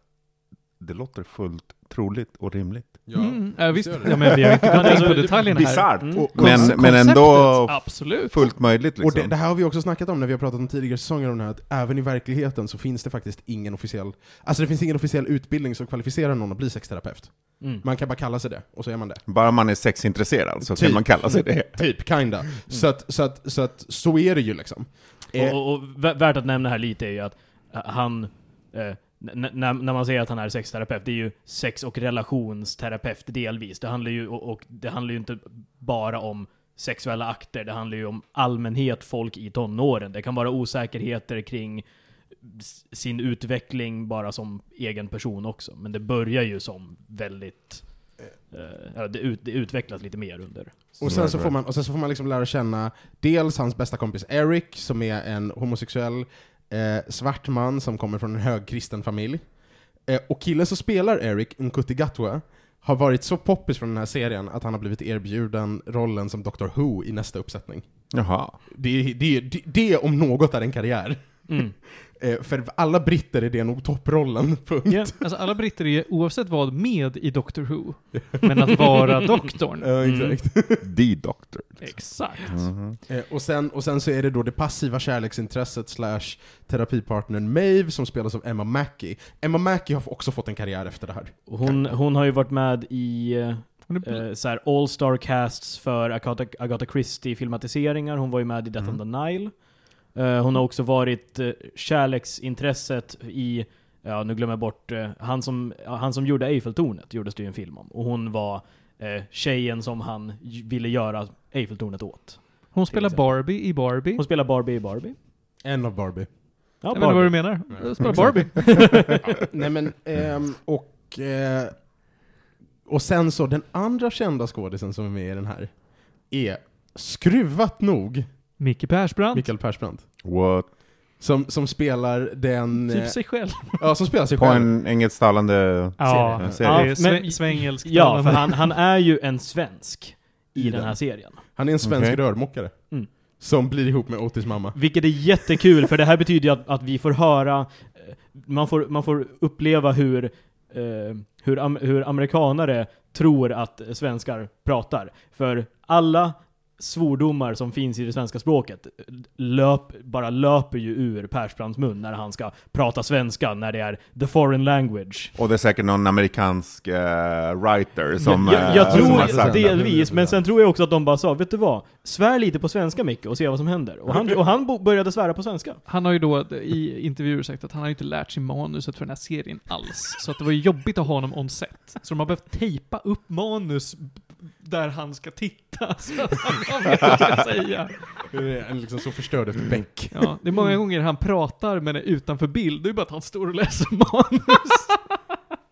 det låter fullt troligt och rimligt. Ja. Mm, ja, visst. det. Ja, men vi har inte gått in Alltså, på detaljerna här. Bisarrt, Mm. Och- men, men ändå absolut. fullt möjligt Och liksom. det, det här har vi också snackat om när vi har pratat om tidigare säsonger om det här, att även i verkligheten så finns det faktiskt ingen officiell, alltså det finns ingen officiell utbildning som kvalificerar någon att bli sexterapeut. Mm. Man kan bara kalla sig det, och så är man det. Bara man är sexintresserad så Typ. kan man kalla sig det. <laughs> Typ, kinda. Så, att, så, att, så att, så är det ju liksom. Eh, Och, och, och vä- värt att nämna här lite är ju att eh, han, eh, när, när man säger att han är sexterapeut, det är ju sex och relationsterapeut delvis. Det handlar ju, och, och det handlar ju inte bara om sexuella akter, det handlar ju om allmänhet, folk i tonåren. Det kan vara osäkerheter kring sin utveckling bara som egen person också. Men det börjar ju som väldigt... Eh, det, ut, det utvecklas lite mer under. och, sen så får man, och sen så får man liksom lära känna dels hans bästa kompis Eric, som är en homosexuell eh, svart man som kommer från en hög kristen familj. Eh, och killen som spelar Eric, Nkuti Gatwa, har varit så poppis från den här serien att han har blivit erbjuden rollen som Dr. Who i nästa uppsättning. Jaha. Det, det, det, det om något är en karriär. Mm. <laughs> Eh, för alla britter är det nog topprollen, punkt. Ja. Alltså alla britter är oavsett vad med i Doctor Who. <laughs> Men att vara doktorn. Ja, Mm. exakt. <laughs> The Doctor. Exakt. Mhm. Eh, och, sen, och sen så är det då det passiva kärleksintresset slash terapipartnern Maeve som spelas av Emma Mackey. Emma Mackey har också fått en karriär efter det här. Hon, hon har ju varit med i eh, så här All-Star casts för Agatha, Agatha Christie-filmatiseringar. Hon var ju med i Death Mm. on the Nile. Eh, hon har också varit uh, kärleksintresset i, ja nu glömmer jag bort, eh, han, som, han som gjorde Eiffeltornet gjordes det ju en film om. Och hon var tjejen som han ville göra Eiffeltornet åt. Hon spelar. Barbie i Barbie. Hon spelar Barbie i Barbie. En av Barbie. Ja, jag vet inte vad du menar. Hon spelar Barbie. <laughs> Nej men, ehm, och... Eh, och sen så, den andra kända skådisen som är med i den här är skruvat nog Micke Persbrandt. Mikael Persbrandt. What? Som, som spelar den... Typ eh, sig själv. <laughs> Ja, som spelar sig På själv. en engelsktalande... Ja, serie. Ja, sve- men- svengelsk. Ja, för han, han är ju en svensk i, I den den. här serien. Han är en svensk Okej. rörmokare. Mm. Som blir ihop med Otis mamma. Vilket är jättekul, för det här betyder ju att, att vi får höra, eh, man får, man får uppleva hur, eh, hur, am, hur amerikanare tror att svenskar pratar. För alla svordomar som finns i det svenska språket löp, bara löper ju ur Persbrandts mun när han ska prata svenska, när det är the foreign language. Och det är säkert någon amerikansk eh, writer som... jag, jag, jag eh, som har tror det. delvis, men sen tror jag också att de bara sa, vet du vad? Svär lite på svenska Micke och se vad som händer. Och han, och han började svära på svenska. Han har ju då i intervjuer sagt att han har inte lärt sig manuset för den här serien alls. Så att det var ju jobbigt att ha honom on set. Så de har behövt tejpa upp manus där han ska titta. <laughs> Så att han vet vad <laughs> han ska säga. Liksom så förstörd efter Beck. Ja, det är många gånger han pratar men är utanför bild. Det är bara att han står och läser manus. <laughs>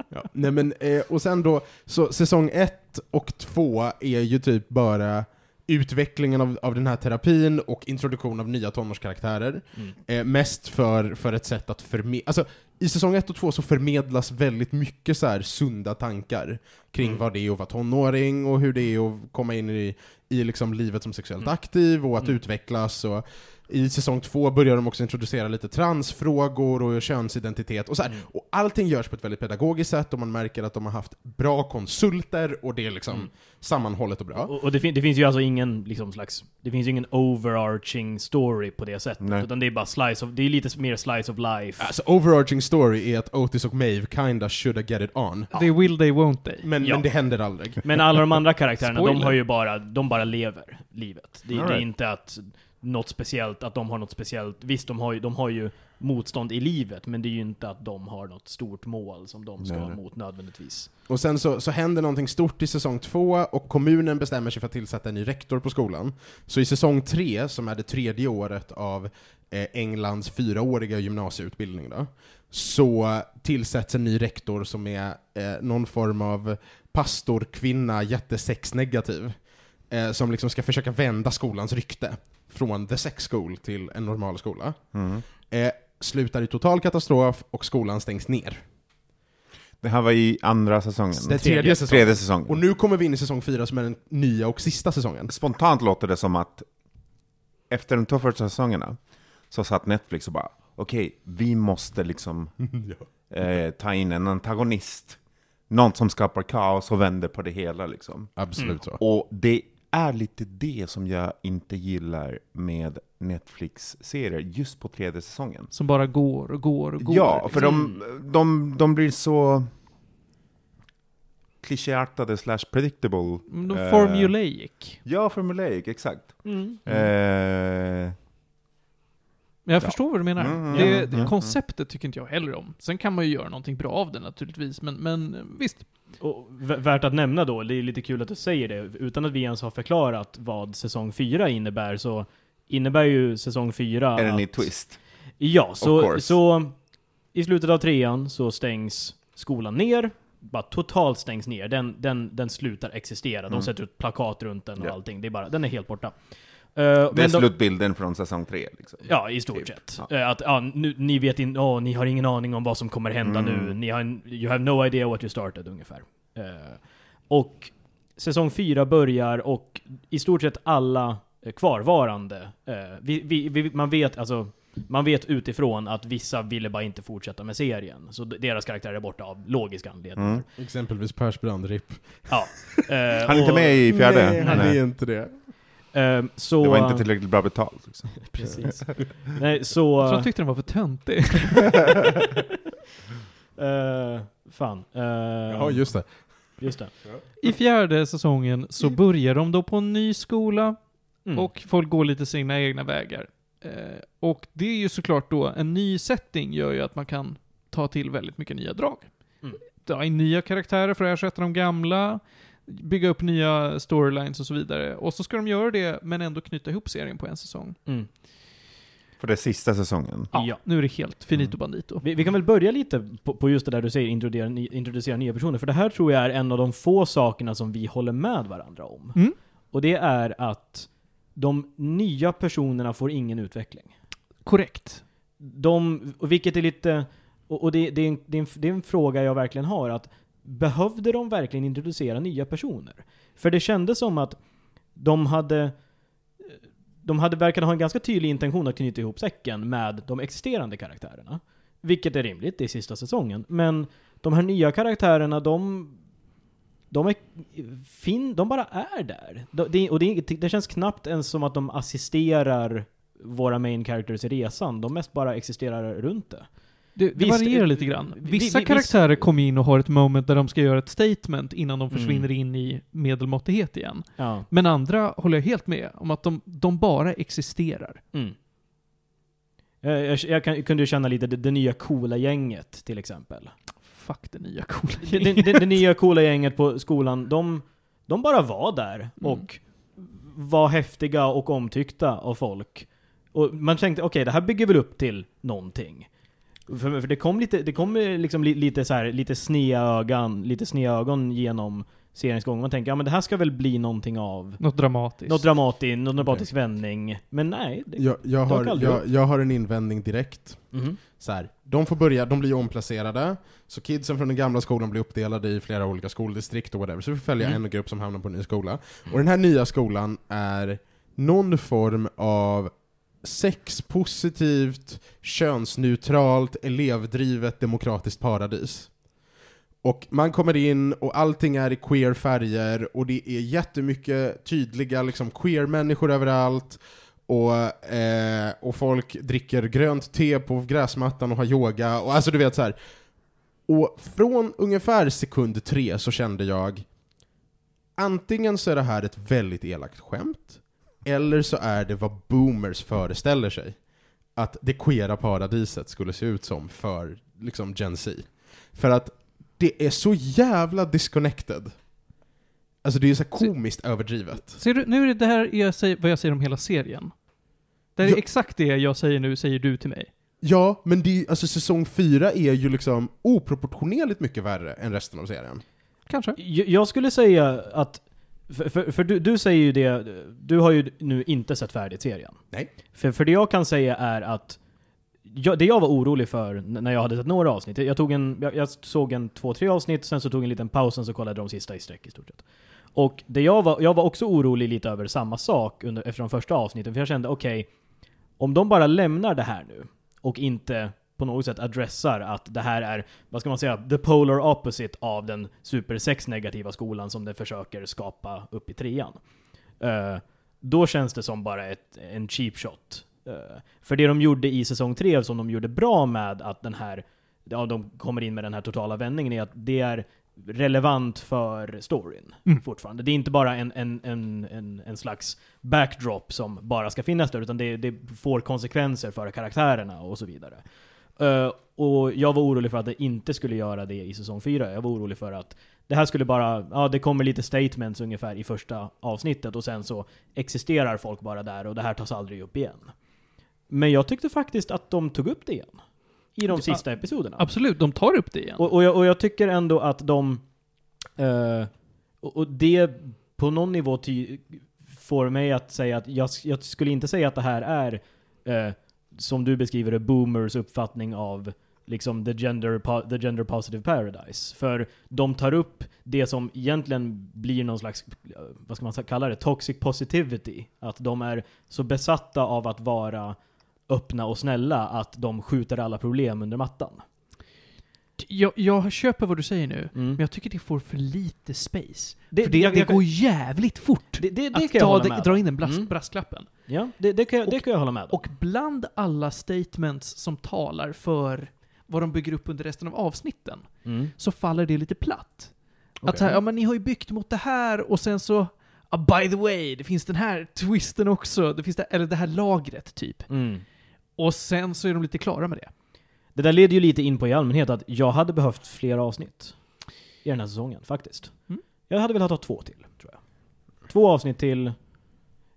Ja. Nej men, eh, och sen då, så säsong ett och två är ju typ bara utvecklingen av, av den här terapin och introduktion av nya tonårskaraktärer. Mm. Eh, mest för, för ett sätt att förmedla... Alltså, i säsong 1 och 2 så förmedlas väldigt mycket så här sunda tankar kring Mm. vad det är att vara tonåring och hur det är att komma in i, i liksom livet som sexuellt Mm. aktiv och att Mm. utvecklas. Och I säsong 2 börjar de också introducera lite transfrågor och könsidentitet. Och, så här. Mm. och allting görs på ett väldigt pedagogiskt sätt och man märker att de har haft bra konsulter och det är liksom Mm. sammanhållet och bra. Och, och det, fin- det finns ju alltså ingen liksom slags, det finns ju ingen overarching story på det sättet. Nej. Utan det är bara slice of, det är lite mer slice of life. Alltså overarching story är att Otis och Maeve kinda shoulda get it on. They will, they won't they. Men, Ja. men det händer aldrig. Men alla de andra karaktärerna, de har ju bara, de bara lever livet. Det, det är inte att något speciellt, att de har något speciellt, visst de har, ju, de har ju motstånd i livet, men det är ju inte att de har något stort mål som de ska Nej, nej. mot nödvändigtvis. Och sen så, så händer någonting stort i säsong två och kommunen bestämmer sig för att tillsätta en ny rektor på skolan. Så i säsong tre, som är det tredje året av eh, Englands fyraåriga gymnasieutbildning då, så tillsätts en ny rektor som är eh, någon form av pastorkvinna, jättesexnegativ, eh, som liksom ska försöka vända skolans rykte från the sex school till en normal skola. Mm. Eh, slutar i total katastrof och skolan stängs ner. Det här var i andra säsongen. Det tredje säsongen. Tredje säsongen. Och nu kommer vi in i säsong fyra som är den nya och sista säsongen. Spontant låter det som att efter de två första säsongerna så satt Netflix och bara okej, vi måste liksom <laughs> eh, ta in en antagonist. Någon som skapar kaos och vänder på det hela liksom. Absolut så. Och det är lite det som jag inte gillar med Netflix-serier, just på tredje säsongen. Som bara går och går och går. Ja, för liksom. de, de, de blir så klichéartade slash predictable. Mm, De eh, formulaic. Ja, formulaic, exakt. Mm. Eh, Men jag Ja. förstår vad du menar. Mm, det, mm, det, mm, konceptet tycker inte jag heller om. Sen kan man ju göra någonting bra av det naturligtvis, men, men visst. Och värt att nämna då, det är lite kul att du säger det, utan att vi ens har förklarat vad säsong 4 innebär, så innebär ju säsong 4 är det en ny twist? Ja, så, så i slutet av trean så stängs skolan ner, bara totalt stängs ner. Den, den, den slutar existera. De Mm. sätter ut plakat runt den och Ja. allting. Det är bara, den är helt borta. Eh, Det är slutbilden från säsong tre. Liksom. Ja, i stort Typ. sett. Ja. Eh, Att, ja, nu, ni vet inte, åh, ni har ingen aning om vad som kommer hända Mm. nu. Ni har, you have no idea what you started, ungefär. Eh, och säsong 4 börjar och i stort sett alla kvarvarande, eh, vi, vi, vi, man vet alltså, man vet utifrån att vissa ville bara inte fortsätta med serien. Så deras karaktärer är borta av logiska anledningar. Mm. Exempelvis Persbrandt, RIP. Ja. Han är inte och, med i fjärde? Nej, han är inte det. Eh, så, Det var inte tillräckligt bra betalt. Liksom. <laughs> Precis. Nej, så... Jag tror de tyckte den var för töntig. <laughs> Eh, fan. Uh, Ja, just det. just det. I fjärde säsongen så börjar de då på en ny skola Mm. och folk går lite sina egna vägar. Eh, och det är ju såklart då, en ny setting gör ju att man kan ta till väldigt mycket nya drag. Mm. In nya karaktärer för att ersätta de gamla, bygga upp nya storylines och så vidare. Och så ska de göra det, men ändå knyta ihop serien på en säsong. Mm. För det är sista säsongen. Ja, Ja. nu är det helt finito Mm. bandito. Vi, vi kan väl börja lite på, på just det där du säger, introducera, introducera nya personer. För det här tror jag är en av de få sakerna som vi håller med varandra om. Mm. Och det är att de nya personerna får ingen utveckling. Korrekt. De, och vilket är lite, och, och det, det, är en, det, är en, det är en fråga jag verkligen har, att behövde de verkligen introducera nya personer? För det kändes som att de hade de hade verkade ha en ganska tydlig intention att knyta ihop säcken med de existerande karaktärerna. Vilket är rimligt, det är sista säsongen. Men de här nya karaktärerna, de... De är... Fin, de bara är där. De, det, och det, det känns knappt ens som att de assisterar våra main characters i resan. De mest bara existerar runt det. Det, det Visst, varierar eh, lite grann. vi- Vissa vi- vi- karaktärer kommer in och har ett moment där de ska göra ett statement innan de Mm. försvinner in i medelmåttighet igen. Ja. Men andra håller jag helt med om att de, de bara existerar. Mm. Eh, Jag, jag, kan, kunde ju känna lite det, det nya coola gänget till exempel. Fuck det nya coola Det, det, det, det nya coola gänget på skolan, de, de bara var där och var häftiga och omtyckta av folk. Och man tänkte, okej, det här bygger väl upp till någonting. För, för det kom lite, det kom liksom li, lite så här, lite snea ögon, lite snea ögon genom seriens gång. Man tänker, ja men det här ska väl bli någonting av Något dramatiskt. något dramatiskt, någon dramatisk vändning. Men nej. Det, Jag, jag, har, jag, jag har en invändning direkt. Mhm. Så här, de får börja, de blir omplacerade, så kidsen från den gamla skolan blir uppdelade i flera olika skoldistrikt och whatever, så vi följer Mm. en grupp som hamnar på en ny skola. Och den här nya skolan är någon form av sexpositivt, könsneutralt, elevdrivet demokratiskt paradis. Och man kommer in och allting är i queer färger och det är jättemycket tydliga liksom, queer-människor överallt. Och, eh, och folk dricker grönt te på gräsmattan och har yoga. Och alltså du vet så här. Och från ungefär sekund tre så kände jag antingen så är det här ett väldigt elakt skämt, eller så är det vad boomers föreställer sig att det queera paradiset skulle se ut som för liksom Gen Z. För att det är så jävla disconnected. Alltså det är så här komiskt överdrivet. Ser du, nu är det det här jag säger, vad jag säger om hela serien. Det är Ja. exakt det jag säger nu, säger du till mig. Ja, men det, är- alltså säsong fyra är ju liksom oproportionerligt mycket värre än resten av serien. Kanske. Jag jag skulle säga att, för, för, för du, du säger ju det, du har ju nu inte sett färdigt serien. Nej. För, för det jag kan säga är att, jag, det jag var orolig för när jag hade sett några avsnitt, jag, tog en, jag, jag såg en två, tre avsnitt, sen så tog en liten paus, sen så kollade de sista i sträck i stort sett. Och det jag var, jag var också orolig lite över samma sak under, efter de första avsnitten, för jag kände okej, om de bara lämnar det här nu, och inte på något sätt adressar att det här är, vad ska man säga, the polar opposite av den supersex-negativa skolan som det försöker skapa upp i trean. Eh, då känns det som bara ett, en cheap shot. Eh, för det de gjorde i säsong tre, som de gjorde bra med att den här, ja de kommer in med den här totala vändningen, är att det är relevant för storyn Mm. fortfarande. Det är inte bara en, en, en, en, en slags backdrop som bara ska finnas där, utan det, det får konsekvenser för karaktärerna och så vidare. Eh, och jag var orolig för att det inte skulle göra det i säsong 4. Jag var orolig för att det här skulle bara, ja det kommer lite statements ungefär i första avsnittet och sen så existerar folk bara där och det här tas aldrig upp igen. Men jag tyckte faktiskt att de tog upp det igen. I de sista episoderna. Absolut, de tar upp det igen. Och, och, jag, och jag tycker ändå att de... eh, och, och det på någon nivå ty, får mig att säga att jag, jag skulle inte säga att det här är, eh, som du beskriver det, boomers uppfattning av liksom the gender, the gender positive paradise. För de tar upp det som egentligen blir någon slags, eh, vad ska man kalla det, toxic positivity. Att de är så besatta av att vara öppna och snälla att de skjuter alla problem under mattan. Jag, jag köper vad du säger nu, Mm. men jag tycker det får för lite space. Det- för det, jag- det jag- går jävligt fort Det, det, det att ta, det- dra in den bras, Mm. brasklappen. Ja, det, det, kan jag, det kan jag hålla med om. Och bland alla statements som talar för vad de bygger upp under resten av avsnitten, mm. så faller det lite platt. Att Okej. så här, ja men ni har ju byggt mot det här och sen så, ah, by the way, det finns den här twisten också, det finns det, eller det här lagret typ. Mm. Och sen så är de lite klara med det. Det där leder ju lite in på i allmänhet att jag hade behövt fler avsnitt i den här säsongen, faktiskt. Mm. Jag hade velat ha två till, tror jag. Två avsnitt till.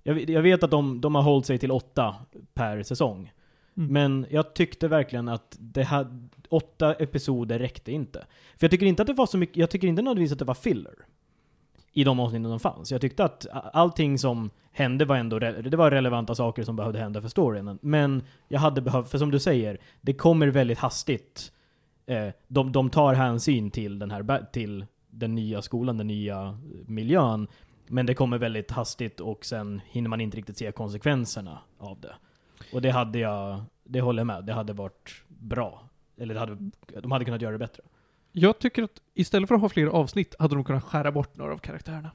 Jag, vet- jag vet att de, de har hållit sig till åtta per säsong. Mm. Men jag tyckte verkligen att det hade, åtta episoder räckte inte. För jag tycker inte att det var så mycket, jag tycker inte nödvändigtvis att det var filler. I de avsnitten som fanns. Jag tyckte att allting som hände var ändå, re- det var relevanta saker som behövde hända för storyn. Men jag hade behövt, för som du säger, det kommer väldigt hastigt. Eh, de, de tar hänsyn till den här, till den nya skolan, den nya miljön. Men det kommer väldigt hastigt och sen hinner man inte riktigt se konsekvenserna av det. Och det hade jag, det håller jag med, det hade varit bra. Eller det hade, de hade kunnat göra det bättre. Jag tycker att istället för att ha fler avsnitt hade de kunnat skära bort några av karaktärerna.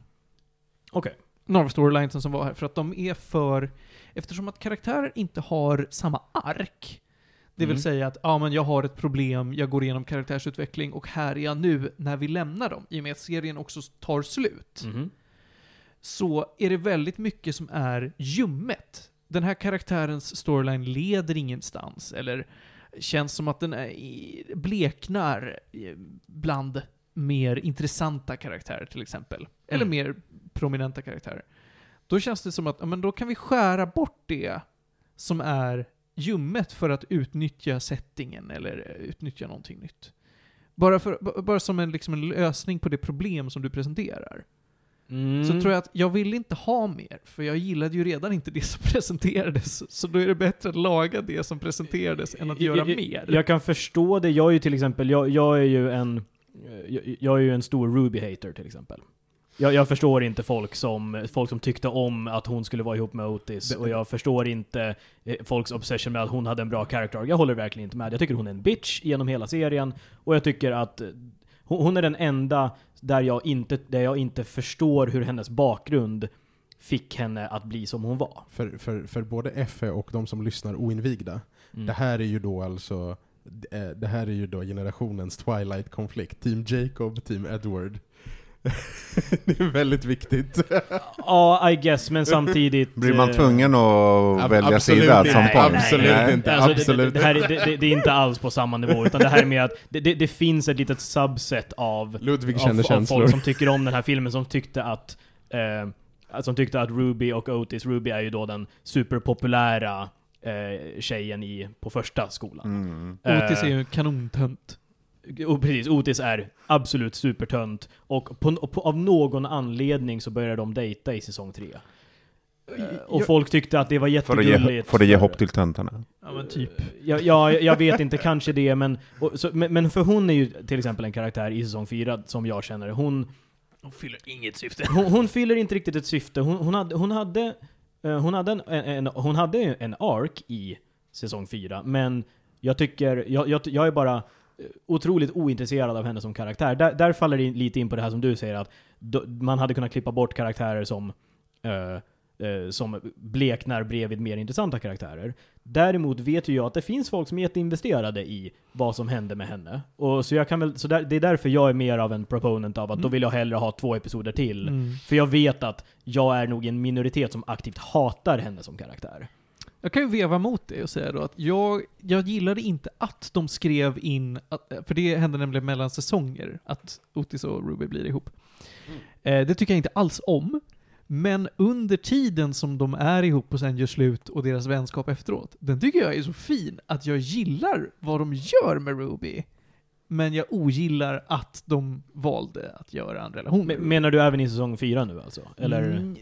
Okej. Några av storylinesen som var här, för att de är för... Eftersom att karaktärer inte har samma ark, det vill Mm. säga att ja, men jag har ett problem, jag går igenom karaktärsutveckling och här är jag nu när vi lämnar dem, i och med att serien också tar slut, Mhm. så är det väldigt mycket som är ljummet. Den här karaktärens storyline leder ingenstans, eller känns som att den är bleknar eh, bland mer intressanta karaktärer till exempel. Eller Mm. mer prominenta karaktärer. Då känns det som att, ja, men då kan vi skära bort det som är ljummet för att utnyttja settingen eller eh, utnyttja någonting nytt. Bara, för, bara som en, liksom en lösning på det problem som du presenterar. Mm. Så tror jag att jag vill inte ha mer, för jag gillade ju redan inte det som <laughs> presenterades. Så då är det bättre att laga det som presenterades än att göra jag, mer. Jag kan förstå det. Jag är ju till exempel, jag, jag är ju en, jag, jag är ju en stor Ruby-hater till exempel. Jag, jag förstår inte folk som, folk som tyckte om att hon skulle vara ihop med Otis, och jag förstår inte eh, folks obsession med att hon hade en bra character. Jag håller verkligen inte med. Jag tycker hon är en bitch genom hela serien, och jag tycker att eh, hon, hon är den enda där jag, inte, där jag inte förstår hur hennes bakgrund fick henne att bli som hon var. För, för, för både Effe och de som lyssnar oinvigda, Mm. det här är ju då alltså eh, det här är ju då generationens Twilight-konflikt. Team Jacob, Team Edward. <laughs> det är väldigt viktigt. Ja, I guess, men samtidigt... Blir man eh, tvungen att Ab- välja sida inte. som Nej, Absolut nej. inte, Alltså, absolut det, det, här, är- det, det, är inte alls på samma nivå, utan det här är mer att det, det, det finns ett litet subset av, Ludvig av, av folk som tycker om den här filmen, som tyckte att eh, som tyckte att Ruby och Otis, Ruby är ju då den superpopulära eh, tjejen i, på första skolan. Mm. Otis är Eh, ju en kanontönt. Och precis, Otis är absolut supertönt, och på, på, av någon anledning så börjar de dejta i säsong tre. Eh, och Jag- folk tyckte att det var jättegulligt. får det ge för- hopp till töntarna? Ja men typ. Ja, ja, jag vet inte, kanske det, men, och, så, men, men för hon är ju till exempel en karaktär i säsong 4, som jag känner. Hon, De fyller inget syfte. hon, hon fyller inte riktigt ett syfte. Hon, hon hade, hon hade, eh, hon hade, en, en, hon hade en ark i säsong 4, men jag tycker, jag, jag, jag är bara otroligt ointresserad av henne som karaktär. Där, där faller det in, lite in på det här som du säger, att då, man hade kunnat klippa bort karaktärer som eh, eh, som bleknar bredvid mer intressanta karaktärer. Däremot vet ju jag att det finns folk som är jätteinvesterade i vad som hände med henne. Och så jag kan väl, så där, det är därför jag är mer av en proponent av att då Mm. vill jag hellre ha två episoder till. Mm. För jag vet att jag är nog en minoritet som aktivt hatar henne som karaktär. Jag kan ju veva mot det och säga då att jag, jag gillade inte att de skrev in, att, för det hände nämligen mellan säsonger, att Otis och Ruby blir ihop. Eh, det tycker jag inte alls om. Men under tiden som de är ihop och sen gör slut och deras vänskap efteråt, den tycker jag är så fin att jag gillar vad de gör med Ruby. Men jag ogillar att de valde att göra en relation Men, menar du även i säsong 4 nu alltså? Eller? Mm,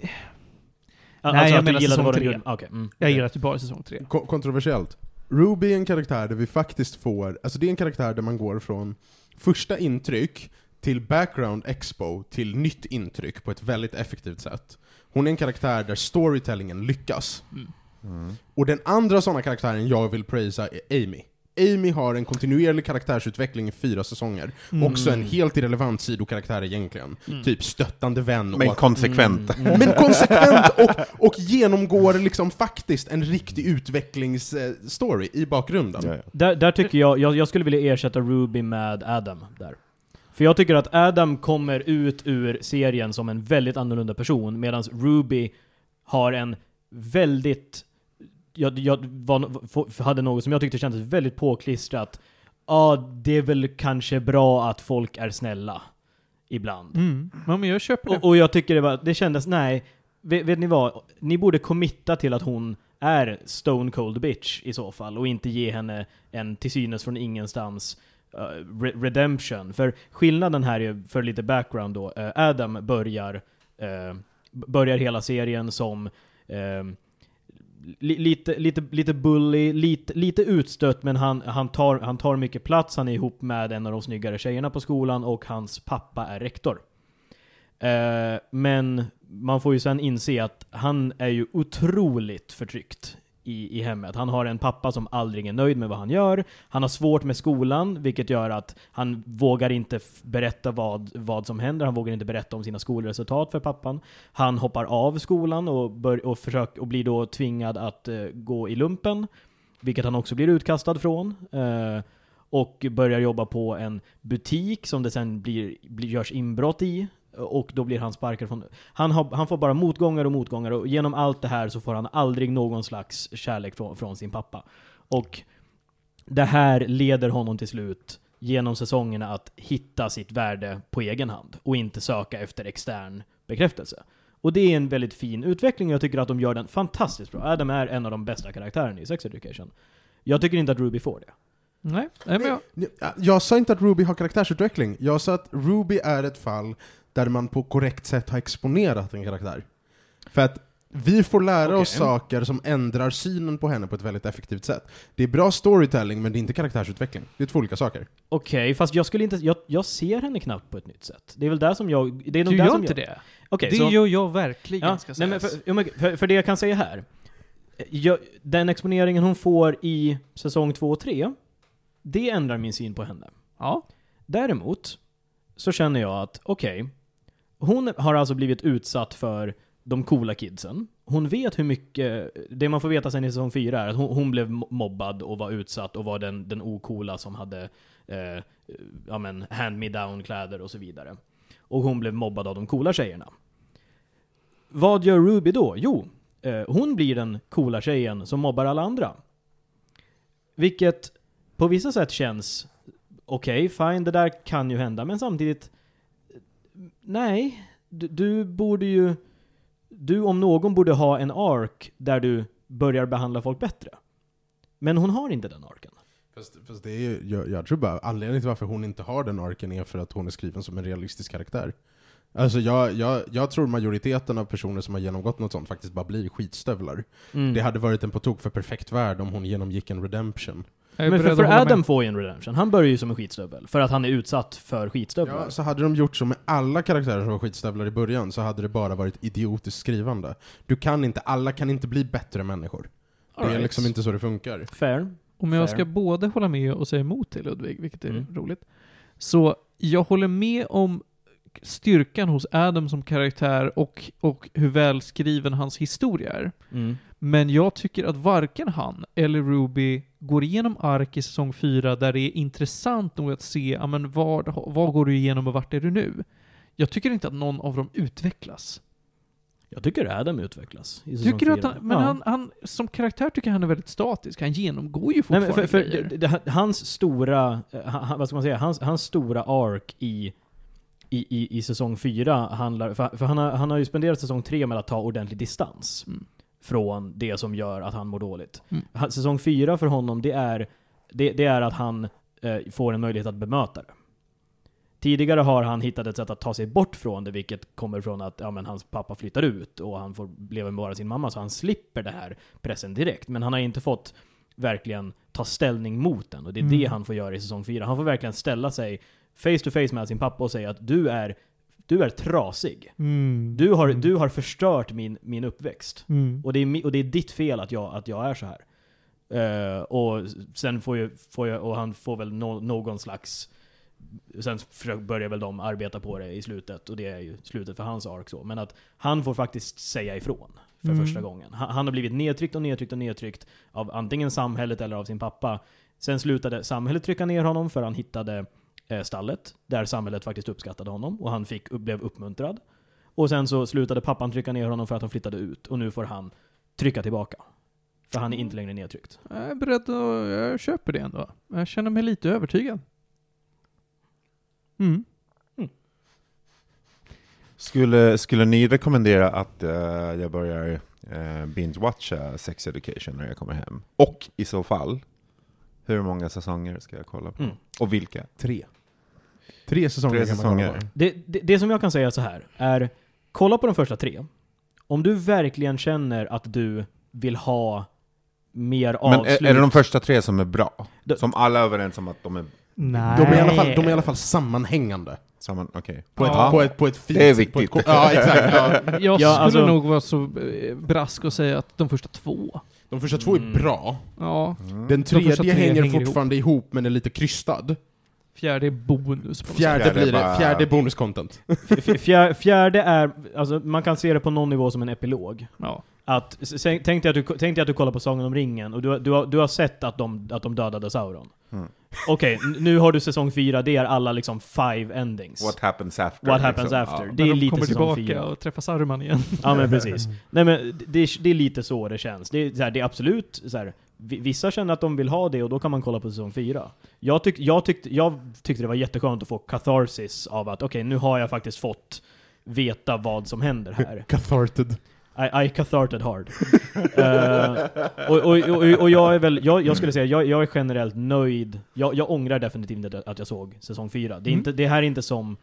alltså jag att du menar gillade säsong tre. Okej, mm. jag gillar att du bara är säsong tre. Ko- kontroversiellt. Ruby är en karaktär där vi faktiskt får, alltså det är en karaktär där man går från första intryck till background expo till nytt intryck på ett väldigt effektivt sätt. Hon är en karaktär där storytellingen lyckas. Mm. Och den andra sådana karaktären jag vill prisa är Amy. Amy har en kontinuerlig karaktärsutveckling i fyra säsonger. Mm. Också en helt irrelevant sidokaraktär egentligen. Mm. Typ stöttande vän Men och konsekvent. Mm, mm. men konsekvent och, och genomgår liksom faktiskt en riktig utvecklingsstory i bakgrunden. Ja, ja. Där, där tycker jag, jag, jag skulle vilja ersätta Ruby med Adam där. För jag tycker att Adam kommer ut ur serien som en väldigt annorlunda person, medan Ruby har en väldigt... Jag, jag var, hade något som jag tyckte kändes väldigt påklistrat. Ja, det är väl kanske bra att folk är snälla. Ibland. Mm. Ja, men jag köper det. Och, och jag tycker det var, det kändes, nej, vet, vet ni vad? Ni borde committa till att hon är stone cold bitch i så fall, och inte ge henne en till synes från ingenstans uh, re- redemption. För skillnaden här är, för lite background då, eh, Adam börjar, b- börjar hela serien som lite, lite, lite bully, lite, lite utstött, men han, han, tar, han tar mycket plats, han är ihop med en av de snyggare tjejerna på skolan, och hans pappa är rektor. Eh, men man får ju sen inse att han är ju otroligt förtryckt i, i hemmet. Han har en pappa som aldrig är nöjd med vad han gör. Han har svårt med skolan, vilket gör att han vågar inte berätta vad, vad som händer. Han vågar inte berätta om sina skolresultat för pappan. Han hoppar av skolan och, bör, och, försök, och blir då tvingad att uh, gå i lumpen, vilket han också blir utkastad från. Uh, och börjar jobba på en butik som det sen blir, blir, görs inbrott i. Och då blir han sparkad från... Han, har, han får bara motgångar och motgångar och genom allt det här så får han aldrig någon slags kärlek från, från sin pappa. Och det här leder honom till slut genom säsongerna att hitta sitt värde på egen hand och inte söka efter extern bekräftelse. Och det är en väldigt fin utveckling och jag tycker att de gör den fantastiskt bra. Adam är en av de bästa karaktärerna i Sex Education. Jag tycker inte att Ruby får det. Nej, men. Jag, jag sa inte att Ruby har karaktärsutveckling, jag sa att Ruby är ett fall där man på korrekt sätt har exponerat en karaktär. För att vi får lära oss Okej. saker som ändrar synen på henne på ett väldigt effektivt sätt. Det är bra storytelling, men det är inte karaktärsutveckling. Det är två olika saker. Okej, fast jag skulle inte, jag, jag ser henne knappt på ett nytt sätt. Det är väl där som jag, det är Du där gör som inte jag, det? Okej, det så, gör jag verkligen, ja, ska nej, men för, för, för det jag kan säga här. Jag, den exponeringen hon får i säsong 2 och 3, det ändrar min syn på henne. Ja. Däremot så känner jag att, okej, hon har alltså blivit utsatt för de coola kidsen. Hon vet hur mycket, det man får veta sen i säsong 4 är att hon, hon blev mobbad och var utsatt och var den, den ocoola som hade, eh, ja men, hand-me-down-kläder och så vidare. Och hon blev mobbad av de coola tjejerna. Vad gör Ruby då? Jo, eh, hon blir den coola tjejen som mobbar alla andra. Vilket på vissa sätt känns okej, fine, det där kan ju hända, men samtidigt Nej, du, du borde ju du om någon borde ha en ark där du börjar behandla folk bättre. Men hon har inte den arken. Fast, fast det är ju, jag, jag tror bara anledningen till varför hon inte har den arken är för att hon är skriven som en realistisk karaktär. Alltså jag, jag, jag tror majoriteten av personer som har genomgått något sånt faktiskt bara blir skitstövlar. Mm. Det hade varit en på tok för perfekt värld om hon genomgick en redemption. Jag är Men för, för Adam med. får ju en redemption. Han börjar ju som en skitstövel. För att han är utsatt för skitstövlar. Ja, så hade de gjort så med alla karaktärer som var skitstövlar i början så hade det bara varit idiotiskt skrivande. Du kan inte, alla kan inte bli bättre människor. Det är Alright. liksom inte så det funkar. Fair. Om jag Fair. ska både hålla med och säga emot till Ludvig, vilket är Mm. roligt. Så jag håller med om styrkan hos Adam som karaktär och, och hur välskriven hans historia är. Mm. Men jag tycker att varken han eller Ruby går igenom ark i säsong 4 där det är intressant nog att se, ja men vad, vad går du igenom och vart är du nu? Jag tycker inte att någon av dem utvecklas. Jag tycker Adam utvecklas i säsong Tycker du att han, men Ja. han, han, som karaktär tycker jag han är väldigt statisk. Han genomgår ju Nej, fortfarande men för, för grejer. det, det, hans stora, eh, han, vad ska man säga, hans, hans stora ark i, i, i, i säsong 4 handlar, för, för han, har, han har ju spenderat säsong 3 med att ta ordentlig distans Mm. Från det som gör att han mår dåligt. Mm. Säsong 4 för honom, det är, det, det är att han eh, får en möjlighet att bemöta det. Tidigare har han hittat ett sätt att ta sig bort från det, vilket kommer från att ja, men hans pappa flyttar ut och han får leva med bara sin mamma, så han slipper det här pressen direkt. Men han har inte fått verkligen ta ställning mot den, och det är Mm. det han får göra i säsong 4. Han får verkligen ställa sig face to face med sin pappa och säga att du är, du är trasig. Mm. Du har, Mm. du har förstört min, min uppväxt. Mm. Och det, är, och det är ditt fel att jag, att jag är så här. Eh, och sen får ju, får jag, och han får väl nå- någon slags Sen börjar väl de arbeta på det i slutet, och det är ju slutet för hans ark så. Men att han får faktiskt säga ifrån för Mm. första gången. Han, han har blivit nedtryckt och nedtryckt och nedtryckt av antingen samhället eller av sin pappa. Sen slutade samhället trycka ner honom för han hittade stallet, där samhället faktiskt uppskattade honom, och han fick, blev uppmuntrad. Och sen så slutade pappan trycka ner honom för att han flyttade ut, och nu får han trycka tillbaka. För han är inte längre nedtryckt. Jag är beredd att, jag köper det ändå. Jag känner mig lite övertygad. Mm. Skulle, skulle ni rekommendera att eh, jag börjar uh, binge-watcha Sex Education när jag kommer hem? Och i så fall, hur många säsonger ska jag kolla på? Mm. Och vilka? Tre. Tre säsonger Tre kan man kolla säsonger. Det, det, det som jag kan säga så här är, kolla på de första tre. Om du verkligen känner att du vill ha mer Men avslut. är, är det de första tre som är bra? Som alla är överens om att de är Nej. De är, i alla fall, de är i alla fall sammanhängande. samma? Okej. På, Ja. ett, på, ett, på ett fint Det är sätt, på ett viktigt. ja, exakt. Ja. <laughs> Jag Ja, skulle alltså- nog vara så eh, brask och säga att de första två. De första två är Mm. bra. Ja. Den tredje tre hänger, hänger fortfarande ihop. men är lite krystad. Fjärde är bonus. på Fjärde, Fjärde blir det. bara- Fjärde är bonuscontent. F- fjär, fjärde är, alltså man kan se det på någon nivå som en epilog. Ja. Att, tänk dig att du, tänk dig att du kollar på Sagan om ringen och du, har- du, har, du har sett att de, att de dödade Sauron. Mm. Okej, n- nu har du säsong fyra, det är alla liksom five endings. What happens after? What happens liksom. after? Ja. Det är När de lite kommer säsong tillbaka fyra. och träffar Saruman igen. Ja men precis. <laughs> Nej men det är, det är lite så det känns. Det är, så här, det är absolut så här, vissa känner att de vill ha det och då kan man kolla på säsong 4. Jag, tyck, jag, tyckte, jag tyckte det var jätteskönt att få catharsis av att okej, nu har jag faktiskt fått veta vad som händer här. <laughs> Catharted. I, I catharted hard. <laughs> Eh, och, och, och, och jag är väl, jag, jag skulle säga, jag, jag är generellt nöjd. Jag, jag ångrar definitivt inte att jag såg säsong 4. Det, är Mm. inte, det här är inte som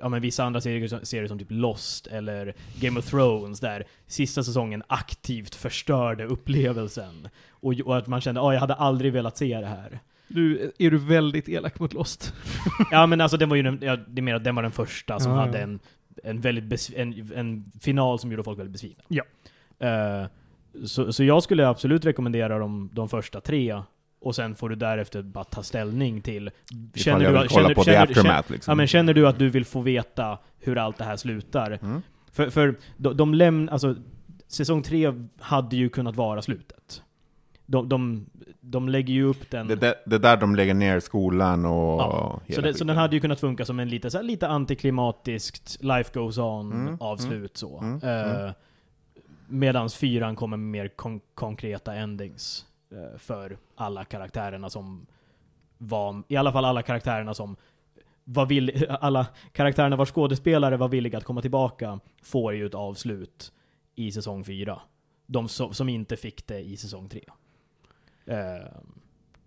ja, men vissa andra serier, serier som typ Lost eller Game of Thrones där sista säsongen aktivt förstörde upplevelsen. Och, och att man kände att jag hade aldrig velat se det här. Nu är du väldigt elak mot Lost. <laughs> Ja men alltså den var ju den, ja, det är mer att den var den första som Ja, hade ja. en, en väldigt bes, en, en final som gjorde folk väldigt besvikna. Ja. Eh, så, så jag skulle absolut rekommendera de, de första tre, och sen får du därefter bara ta ställning till... Jag vill kolla på the aftermath liksom. ja, men känner du att du vill få veta hur allt det här slutar? Mm. För, för de, de lämnar, alltså, säsong tre hade ju kunnat vara slutet. De, de, de lägger ju upp den... Det, det där de lägger ner skolan och Ja, så, det, så den hade ju kunnat funka som en lite, så här, lite antiklimatiskt, life goes on Mm, avslut så. mm, Eh, mm. Medans fyran kommer med mer kon- konkreta endings eh, för alla karaktärerna som var, i alla fall alla karaktärerna som var vill, <laughs> alla karaktärerna vars skådespelare var villiga att komma tillbaka får ju ett avslut i säsong fyra. De som, som inte fick det i säsong tre. Eh,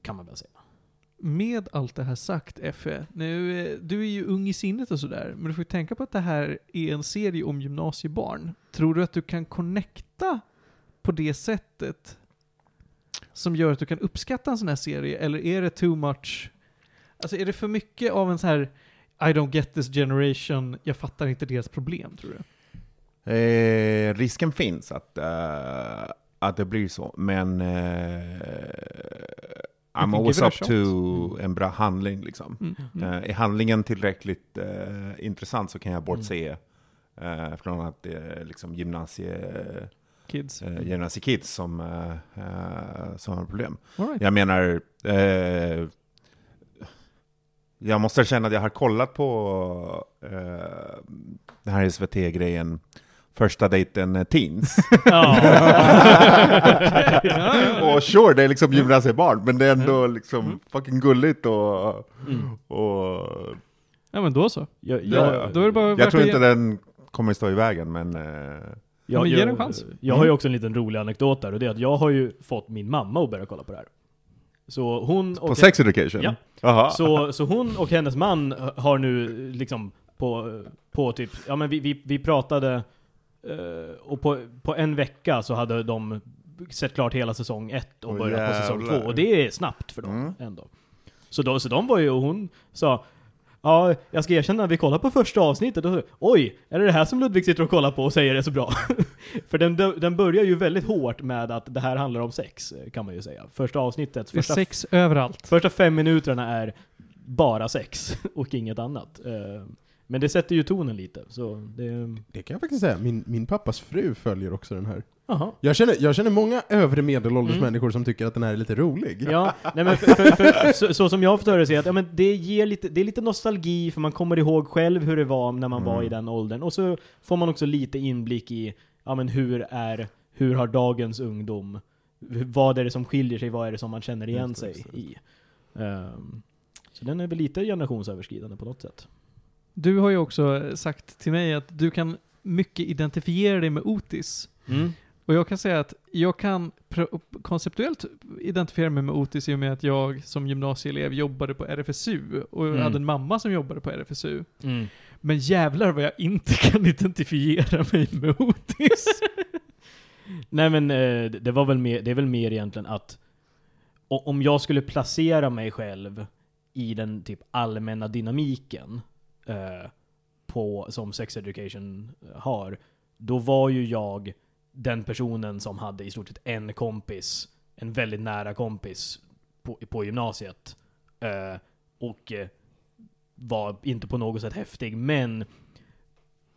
kan man väl säga. Med allt det här sagt, Effe, nu, eh, du är ju ung i sinnet och sådär, men du får ju tänka på att det här är en serie om gymnasiebarn. Tror du att du kan connecta på det sättet som gör att du kan uppskatta en sån här serie, eller är det too much? Alltså är det för mycket av en sån här I don't get this generation, jag fattar inte deras problem, tror du? Eh, risken finns att, eh, att det blir så, men eh, I'm always up shot. to en bra handling. Liksom. Mm. Mm. Eh, är handlingen tillräckligt eh, intressant så kan jag bortse eh, från att det är liksom gymnasie, Kids. eh, gymnasiekids som, eh, eh, som har problem. Right. Jag menar, eh, jag måste känna att jag har kollat på eh, den här SVT-grejen, första dejten eh, teens. <laughs> och sure, det är liksom gymnasiebarn, men det är ändå liksom fucking gulligt och... Mm. och Ja men då så. Jag, Ja, jag, ja. Då är det bara jag tror inte ge- den kommer stå i vägen, men... Eh, Ja, men ge den en chans. Jag har ju också en liten rolig anekdot där, och det är att jag har ju fått min mamma att börja kolla på det här. Så hon på och, sex education? Ja. Aha. så, så hon och hennes man har nu liksom på, på typ, ja men vi, vi, vi pratade, och på, på en vecka så hade de sett klart hela säsong ett och Åh, börjat på säsong jävlar. två, och det är snabbt för dem Mm. ändå. Så, då, så de var ju, och hon sa Ja, jag ska erkänna att vi kollar på första avsnittet och så, oj, är det det här som Ludvig sitter och kollar på och säger är så bra? <laughs> För den, den börjar ju väldigt hårt med att det här handlar om sex, kan man ju säga. Första avsnittet, Det första, sex överallt. första fem minuterna är bara sex <laughs> och inget annat. Men det sätter ju tonen lite, så det... Det kan jag faktiskt säga, min, min pappas fru följer också den här. Jag känner, jag känner många övre medelålders Mm. människor som tycker att den här är lite rolig. Ja, nej men för, för, för, så, så som jag har höra det, att ja, men det, ger lite, det är lite nostalgi, för man kommer ihåg själv hur det var när man var Mm. i den åldern. Och så får man också lite inblick i, ja men hur är, hur har dagens ungdom, vad är det som skiljer sig, vad är det som man känner igen Just sig just i? Ehm, så den är väl lite generationsöverskridande på något sätt. Du har ju också sagt till mig att du kan mycket identifiera dig med Otis. Mm. Och jag kan säga att jag kan konceptuellt identifiera mig med Otis i och med att jag som gymnasieelev jobbade på RFSU och Mm. hade en mamma som jobbade på RFSU. Mm. Men jävlar vad jag inte <laughs> kan identifiera mig med Otis. <laughs> Nej men eh, det var väl mer, det är väl mer egentligen att om jag skulle placera mig själv i den typ allmänna dynamiken eh, på, som sex education har, då var ju jag den personen som hade i stort sett en kompis, en väldigt nära kompis på, på gymnasiet. Eh, och eh, var inte på något sätt häftig, men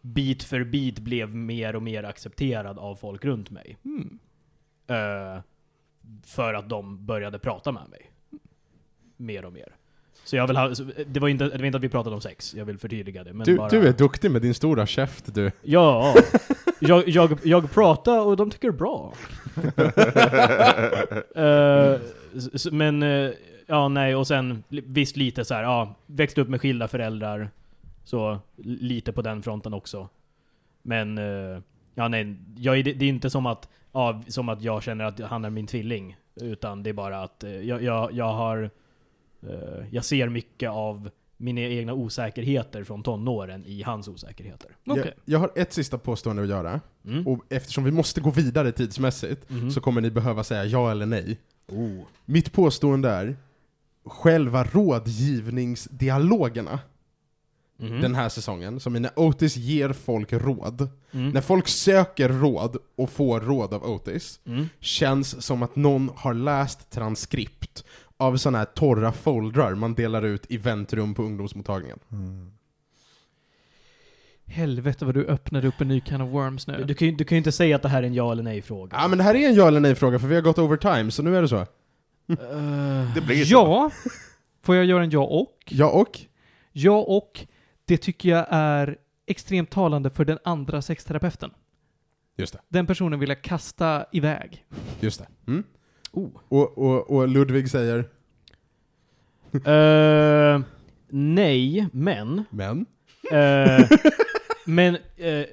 bit för bit blev mer och mer accepterad av folk runt mig. Mm. Eh, för att de började prata med mig. Mer och mer. Så jag vill ha, så det, var inte, det var inte att vi pratade om sex, jag vill förtydliga det. Men Du, bara, du är duktig med din stora käft du. Ja, jag, jag, jag pratar och de tycker bra. <laughs> Eh, s- men, eh, ja nej, och sen visst lite så här, ja, växte upp med skilda föräldrar. Så lite på den fronten också. Men, eh, Ja, nej, jag, det, det är inte som att, ja, som att jag känner att han är min tvilling. Utan det är bara att eh, jag, jag, jag har... eh, jag ser mycket av mina egna osäkerheter från tonåren i hans osäkerheter. Okej. Jag, jag har ett sista påstående att göra, Mm. och eftersom vi måste gå vidare tidsmässigt Mhm. så kommer ni behöva säga ja eller nej. Oh. Mitt påstående är, själva rådgivningsdialogerna Mhm. den här säsongen, som är när Otis ger folk råd, Mm. när folk söker råd och får råd av Otis, Mm. känns som att någon har läst transkript av sådana här torra foldrar man delar ut i väntrum på ungdomsmottagningen. Helvete vad du öppnade upp en ny can of worms nu. Du, kan ju, du kan ju inte säga att det här är en ja eller nej-fråga. Ja men det här är en ja eller nej-fråga för vi har gått over time, så nu är det så. Eh, Det blir så. ja. Får jag göra en ja och? Ja och? Ja och. Det tycker jag är extremt talande för den andra sexterapeuten. Just det. Den personen vill jag kasta iväg. Just det. Mm. Oh. Och, och, och Ludvig säger, Eh, nej, men... men? Eh, <laughs> men, eh,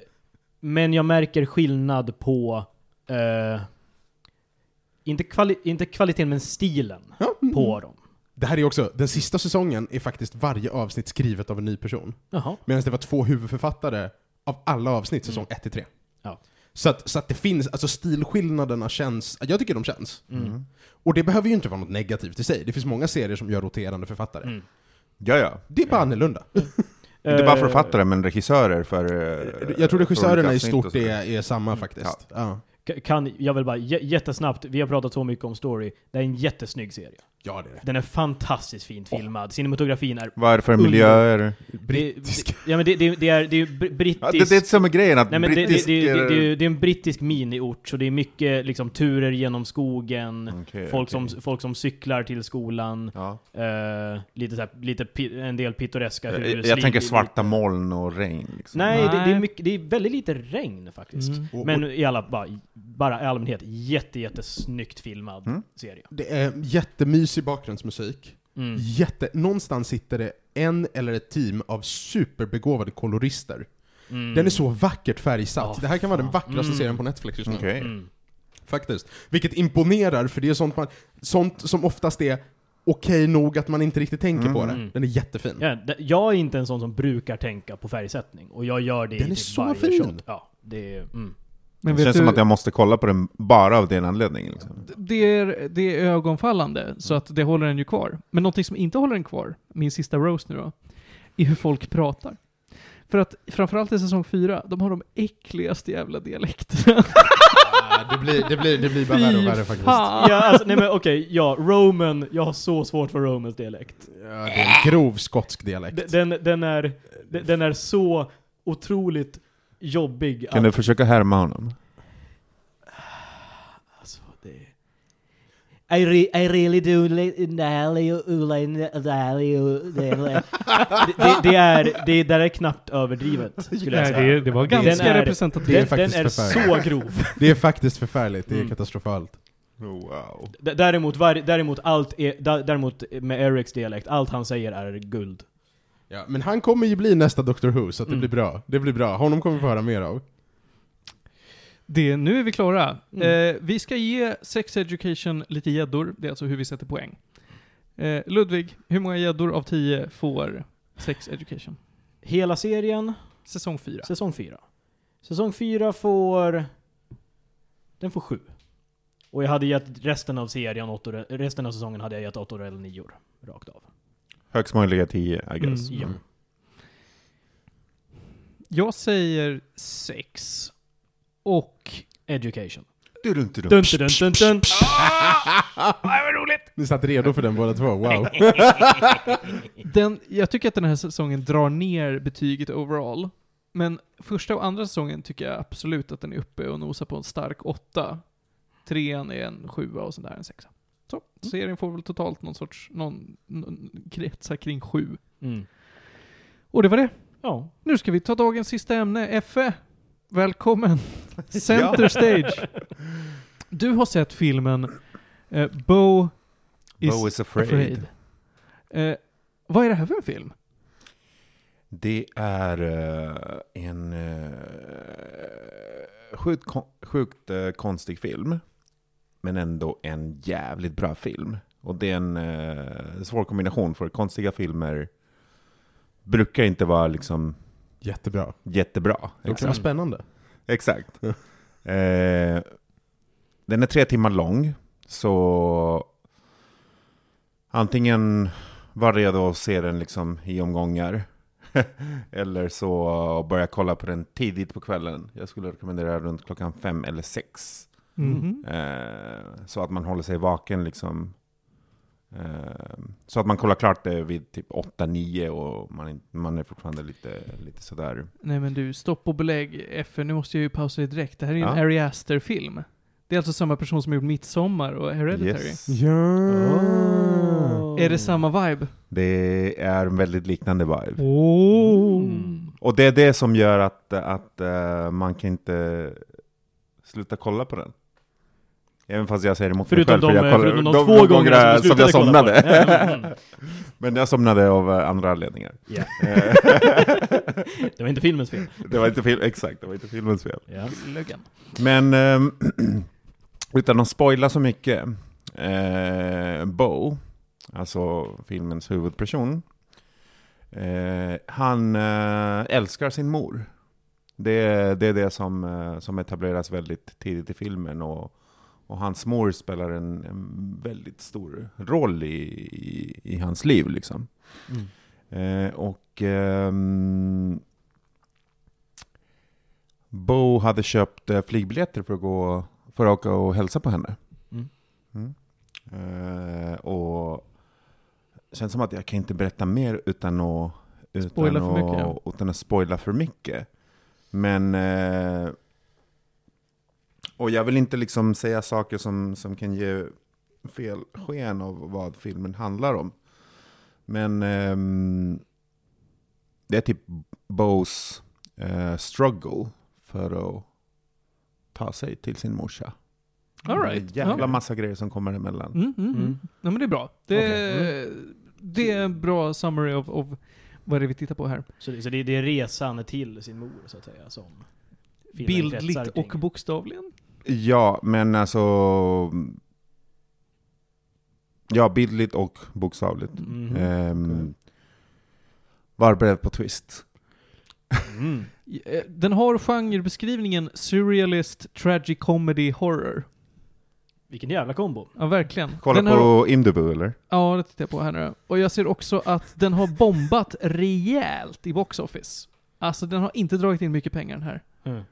men jag märker skillnad på... inte, kvali inte kvaliteten, men stilen Ja. mm. på dem. Det här är också, den sista säsongen är faktiskt varje avsnitt skrivet av en ny person. Medan det var två huvudförfattare av alla avsnitt säsong 1 3. Ja. Så att, så att det finns, alltså stilskillnaderna känns, jag tycker de känns. Mm. Och det behöver ju inte vara något negativt i sig, det finns många serier som gör roterande författare. Mm. Ja, ja. Det är bara annorlunda. <laughs> Inte bara Eh, författare, men regissörer för... eh, Jag tror regissörerna i stort är, är samma Mm. faktiskt. Ja. Ka- Kan, jag vill bara jättesnabbt, vi har pratat så mycket om story. Det är en jättesnygg serie. Ja, det är det. Den är fantastiskt fint filmad. Cinematografin är... Vad är det för miljöer? Brittisk. Det, ja men det, det, det är, det är br- brittisk... Ja, det, det är som är grejen, att Nej, men det, det, brittisk... det, det, eh, det, det är en brittisk miniort, så det är mycket liksom, turer genom skogen, Okej, folk, okej. som, folk som cyklar till skolan, Ja. eh, lite så här, lite en del pittoreska Jag, hus. jag tänker lite- svarta moln och regn. Liksom. Nej, Det, det, Nej. är mycket, det är väldigt lite regn faktiskt. Mm. Och- Men i alla, bara, bara i allmänhet, jätte, jättesnyggt filmad Mm. serie. Det är jättemysig bakgrundsmusik. Mm. Jätte, någonstans sitter det en eller ett team av superbegåvade kolorister. Mm. Den är så vackert färgsatt. Ja, det här kan vara den vackraste Mm. serien på Netflix just nu. Okej. Mm. Faktiskt. Vilket imponerar, för det är sånt, man, sånt som oftast är okej nog att man inte riktigt tänker på det. Mm. Den är jättefin. Ja, jag är inte en sån som brukar tänka på färgsättning, och jag gör det Den i är typ så varje fin. shot. Ja, det är... Men Det känns du, som att jag måste kolla på den bara av den anledningen. Liksom. det, är, det är ögonfallande, så att det håller den ju kvar. Men någonting som inte håller den kvar, min sista roast nu då, är hur folk pratar. För att framförallt i säsong 4, de har de äckligaste jävla dialekterna. <laughs> Ah, det, blir, det, blir, det blir bara värre och värre faktiskt. fan! Ja, alltså, nej men okej, ja, Roman, jag har så svårt för Romans dialekt. Ja, det är en grov skotsk dialekt. Den, den, är, den är så otroligt jobbig Kan att... du försöka härma honom? Alltså, det... I, re, I really do det, det, det är, det där är knappt överdrivet, skulle jag Nej, säga. det, det var Den ganska är- representativt. Det är Den, den är förfärligt. så grov. Det är faktiskt förfärligt, det är Mm. katastrofalt. Oh, wow. Däremot, var, däremot, allt är, däremot med Erics dialekt, allt han säger är guld. Ja, men han kommer ju bli nästa Doctor Who, så att det Mm. blir bra. Det blir bra. Honom kommer vi få höra mer av. Det, nu är vi klara. Mm. Eh, vi ska ge Sex Education lite gäddor, det är alltså hur vi sätter poäng. Eh, Ludvig, hur många gäddor av 10 får Sex Education? Hela serien, Säsong 4. säsong 4. Säsong 4 får... Den får 7. Och jag hade gett resten av serien, åttor, resten av säsongen hade jag gett 8 eller 9 rakt av. Högst möjliga 10, I guess. Mm. Ja. Jag säger 6. Och... Education. Dun, dun, dun. Dun, dun, dun, dun. Ni satt redo för den båda två, wow. <laughs> Den, jag tycker att den här säsongen drar ner betyget overall. Men första och andra säsongen tycker jag absolut att den är uppe och nosar på en stark 8. Trean är en sjua och sån där en sexa. Så, serien får väl totalt någon sorts, någon, någon kretsar kring sju. Mm. Och det var det. Ja. Nu ska vi ta dagens sista ämne. Effe, välkommen. <laughs> Center stage. Du har sett filmen eh, Bo is, Bo is afraid. afraid. Eh, vad är det här för en film? Det är eh, en uh, sjukt, kon- sjukt eh, konstig film, men ändå en jävligt bra film. Och det är en eh, svår kombination, för konstiga filmer brukar inte vara liksom Jättebra. jättebra. Det kan vara spännande. Exakt. <laughs> eh, den är tre timmar lång, så antingen var redo att se den liksom i omgångar, <laughs> eller så börja kolla på den tidigt på kvällen. Jag skulle rekommendera runt klockan fem eller sex. Mhm. Eh, så att man håller sig vaken liksom. Eh, så att man kollar klart det vid typ 8-9 och man, är- man är fortfarande lite, lite sådär. Nej men du, stopp och belägg. FN, nu måste jag ju pausa dig direkt. Det här är ju en Ja. Ari Aster-film. Det är alltså samma person som har gjort Midsommar och Hereditary. Yes. Ja. Är det samma vibe? Det är en väldigt liknande vibe. Oh. Mm. Och det är det som gör att, att eh, man kan inte sluta kolla på den. Även fast jag säger emot Förutom mig själv, de, för jag förutom de, de två gångerna som, som jag somnade. Mm. <laughs> Men jag somnade av eh, andra anledningar. Eh, <laughs> Det var inte filmens fel. det var inte film, exakt, det var inte filmens fel. Löggen. Men ehm, <clears throat> utan att spoila så mycket, eh, Bo, alltså filmens huvudperson, eh, han eh, älskar sin mor. Det, det är det som, som etableras väldigt tidigt i filmen och, och hans mor spelar en, en väldigt stor roll i, i, i hans liv. Liksom. Mm. Eh, och ehm, Bo hade köpt eh, flygbiljetter för att, gå, för att åka och hälsa på henne. Mm. Mm. Eh, och det känns som att jag kan inte berätta mer utan att, utan Spoila för att, mycket, ja. utan att spoila för mycket. Men eh, och jag vill inte liksom säga saker som, som kan ge fel sken av vad filmen handlar om. Men ehm, det är typ Bows eh, struggle för att ta sig till sin morsa. All Det right. är en jävla Ja. massa grejer som kommer emellan. Mm, mm, mm. Mm. Ja, men det är bra. Det, Okej. det är en bra summary av, av vad det är vi tittar på här. Så, det, så det, det är resan till sin mor, så att säga, som Bildligt och bokstavligen. Ja, men alltså... Ja, bildligt och bokstavligt. Mhm. Ehm, Var beredd på twist. Mm. <laughs> Eh, Den har genrebeskrivningen surrealist, tragic comedy, horror. Vilken jävla kombo. Ja, verkligen. Kolla den på Har, Imdubu, eller? ja, det tittar jag på här nu. Och jag ser också att den har bombat rejält i box office. Alltså, den har inte dragit in mycket pengar den här. Mm.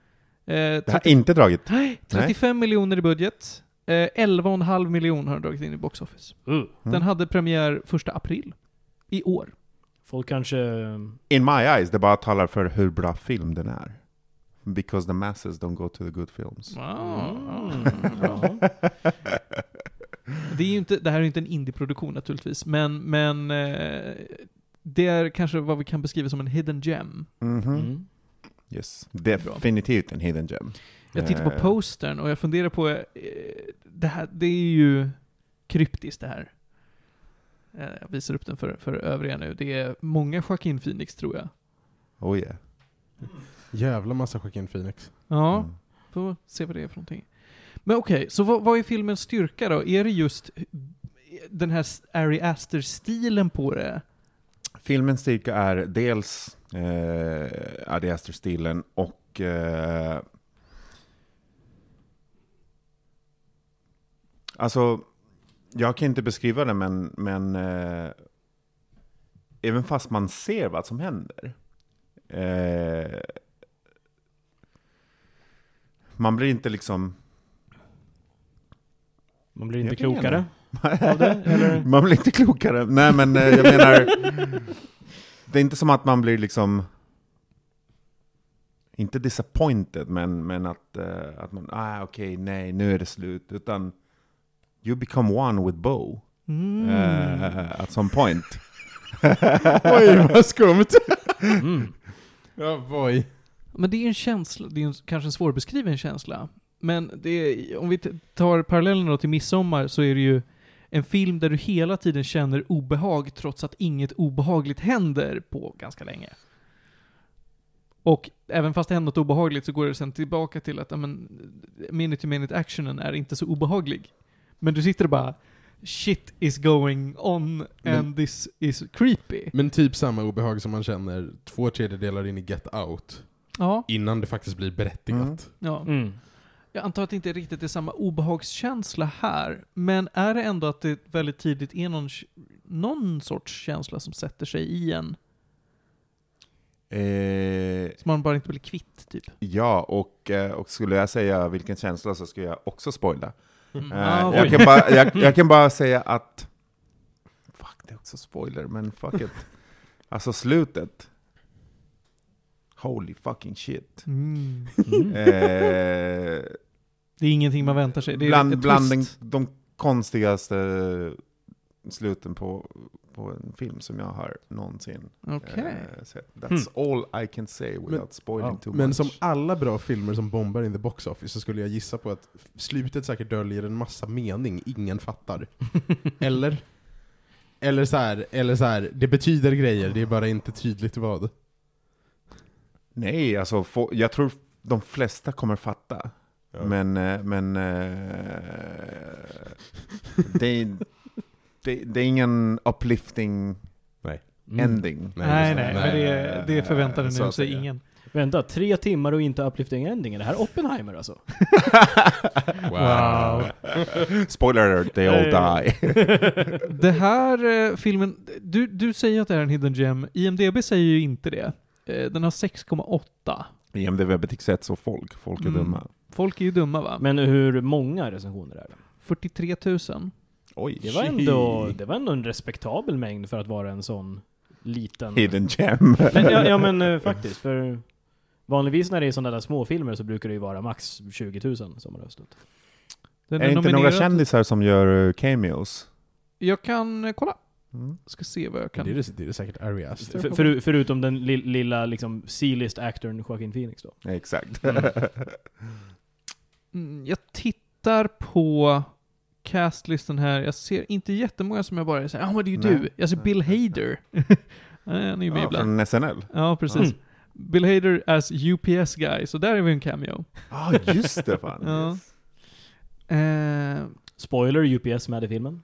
Eh, Det har 30 inte dragit. Nej, 35 miljoner i budget. Eh, 11,5 miljoner har den dragit in i box office. Uh. Den hade premiär första april. I år. Folk kanske... In my eyes, det bara talar för hur bra film den är. Because the masses don't go to the good films. Ah. Mm. <laughs> Ja. Det, är ju inte, det här är ju inte en indieproduktion naturligtvis, men, men eh, det är kanske vad vi kan beskriva som en hidden gem. Mhm. Mm. Yes. Definitivt en hidden gem. Jag tittar på Eh, postern och jag funderar på, eh, det här, det är ju kryptiskt det här. Eh, Jag visar upp den för, för övriga nu. Det är många Joaquin Phoenix tror jag. Oh yeah. Jävla massa Joaquin Phoenix. Ja, Mm. får se vad det är för någonting. Men okej, så vad, vad är filmens styrka då? Är det just den här Ari Aster-stilen på det? Filmens styrka är dels eh, Ari Aster-stilen och eh, Alltså, jag kan inte beskriva det men, men eh, även fast man ser vad som händer eh, man blir inte liksom Man blir inte klokare. Av <laughs> det, eller? Man blir inte klokare. Nej, men eh, jag menar... det är inte som att man blir liksom... Inte disappointed, men, men att, eh, att man... Ah, okej, nej, nu är det slut. Utan... You become one with Bo. Mm. eh, at some point. <laughs> Oj, vad skumt! Mm. ja, boy. Men det är en känsla, det är en, kanske en svårbeskriven känsla. Men det är, om vi tar parallellen då till Midsommar så är det ju en film där du hela tiden känner obehag trots att inget obehagligt händer på ganska länge. Och även fast det händer något obehagligt så går det sen tillbaka till att, men, minute to minute actionen är inte så obehaglig. Men du sitter och bara, shit is going on and Men- this is creepy. Men typ samma obehag som man känner två tredjedelar in i Get Out. Ja, Innan det faktiskt blir berättigat. Mm. ja. Mm. Jag antar att det inte riktigt är samma obehagskänsla här, men är det ändå att det väldigt tidigt är någon, någon sorts känsla som sätter sig i en, Eh, som man bara inte blir kvitt, typ? ja, och, eh, och skulle jag säga vilken känsla så skulle jag också spoila. Mm. Eh, Ah, jag, kan bara, jag, <laughs> jag kan bara säga att... Fuck, det är också spoiler, men fuck it. Alltså slutet. Holy fucking shit. Mm. Mm. Eh, Det är ingenting man väntar sig. Det är bland bland den, de konstigaste sluten på, på en film som jag har någonsin Okej. eh, sett. That's all I can say without spoiling wow. too Men much. som alla bra filmer som bombar in the box office så skulle jag gissa på att slutet säkert döljer en massa mening ingen fattar. <laughs> eller? Eller så här, eller så här, det betyder grejer, det är bara inte tydligt vad. Nej, alltså få, jag tror de flesta kommer fatta. Ja. Men, eh, men eh, det, är- det, det är ingen uplifting Mm. ending. Nej, det är nej, så. men det, det förväntade nu sig ingen. Vänta, tre timmar och inte uplifting ending? Är det här Oppenheimer alltså? <laughs> Wow. Spoiler alert, they all die. <laughs> Det här eh, filmen, du, du säger att det är en hidden gem. IMDB säger ju inte det. Eh, den har 6,8. IMDB betygsätts och folk, folk är Mm. dumma. Folk är ju dumma va? Men hur många recensioner är det? 43 000. Oj, Det var, ändå, det var ändå en respektabel mängd för att vara en sån liten... hidden gem. Men, ja, ja men eh, faktiskt, för vanligtvis när det är sådana där småfilmer så brukar det ju vara max 20 000 som har röstat. Den är det inte några kändisar som gör eh, cameos? Jag kan eh, kolla. Mm. Ska se vad jag Det kan. är, det, det är det säkert Ari Aster. För, för, förutom den li, lilla liksom C-list actorn Joaquin Phoenix då. Exakt. Mm, <laughs> jag tittar på castlisten här. Jag ser inte jättemånga som jag bara säger ja men det är ju Nej. du. Jag ser Bill Hader. <laughs> Han är ju med ja, ibland. från SNL. Ja, precis. Mm. Bill Hader as UPS guy, så där är vi en cameo. Ja, ah, just det fan. Ja. Eh, Spoiler, UPS med i filmen.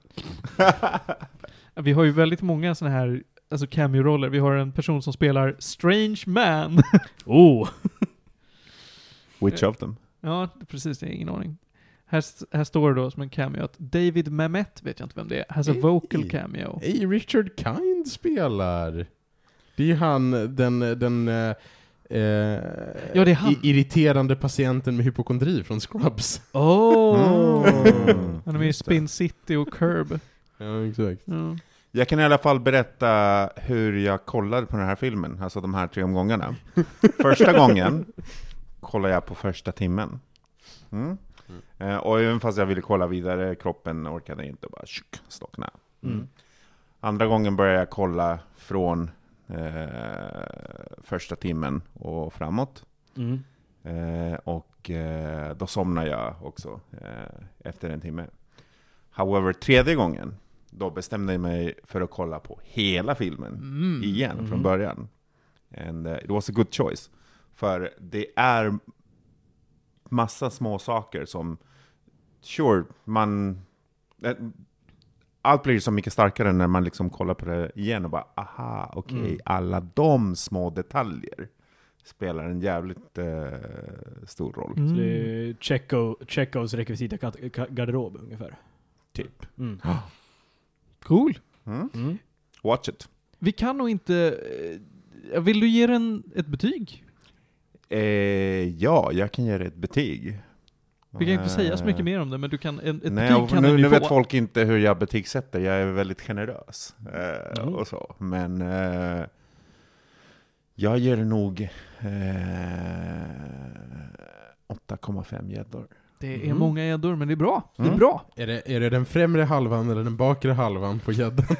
<laughs> vi har ju väldigt många sådana här alltså cameo-roller. Vi har en person som spelar Strange Man. <laughs> Oh! <laughs> Which of them? ja, precis, det är ingen aning. Här, här står det då som en cameo att David Mamet, vet jag inte vem det är, has a Hey. vocal cameo. Hej, Richard Kind spelar! Det är ju han, den, den eh, eh, Ja, det är han. irriterande patienten med hypokondri från Scrubs. Oh! Mm. Han är med i Spin City och Curb. Ja, exakt. Ja. Jag kan i alla fall berätta hur jag kollade på den här filmen, alltså de här tre omgångarna. <laughs> Första gången kollade jag på första timmen. Mm. Eh, och även fast jag ville kolla vidare, kroppen orkade inte och bara tjuk, slockna. Mm. Andra gången började jag kolla från eh, första timmen och framåt. Mm. Eh, och eh, då somnade jag också eh, efter en timme. However, tredje gången, då bestämde jag mig för att kolla på hela filmen Mm. igen Mhm. från början. And uh, it was a good choice. För det är massa små saker som, sure, man... eh, Allt blir så mycket starkare när man liksom kollar på det igen och bara, aha, okej, Mm. alla de små detaljer spelar en jävligt eh, stor roll. Så Mm. det är Checo, Checos rekvisita garderob ungefär. Typ. Mm. <gasps> Cool. Mm. Mm. Watch it. Vi kan nog inte... eh, Vill du ge den ett betyg? Eh, ja, jag kan ge det ett betyg. Vi kan inte säga så mycket Eh, mer om det, men du kan, ett Nej, betyg och kan nu, nu få. vet folk inte hur jag betygsätter, jag är väldigt generös. Eh, Mm. och så. Men eh, jag ger nog eh, 8,5 gäddor. Det är Mm. många gäddor, men det är bra. Det är Mm. bra. Är det, är det den främre halvan eller den bakre halvan på gäddan? <laughs>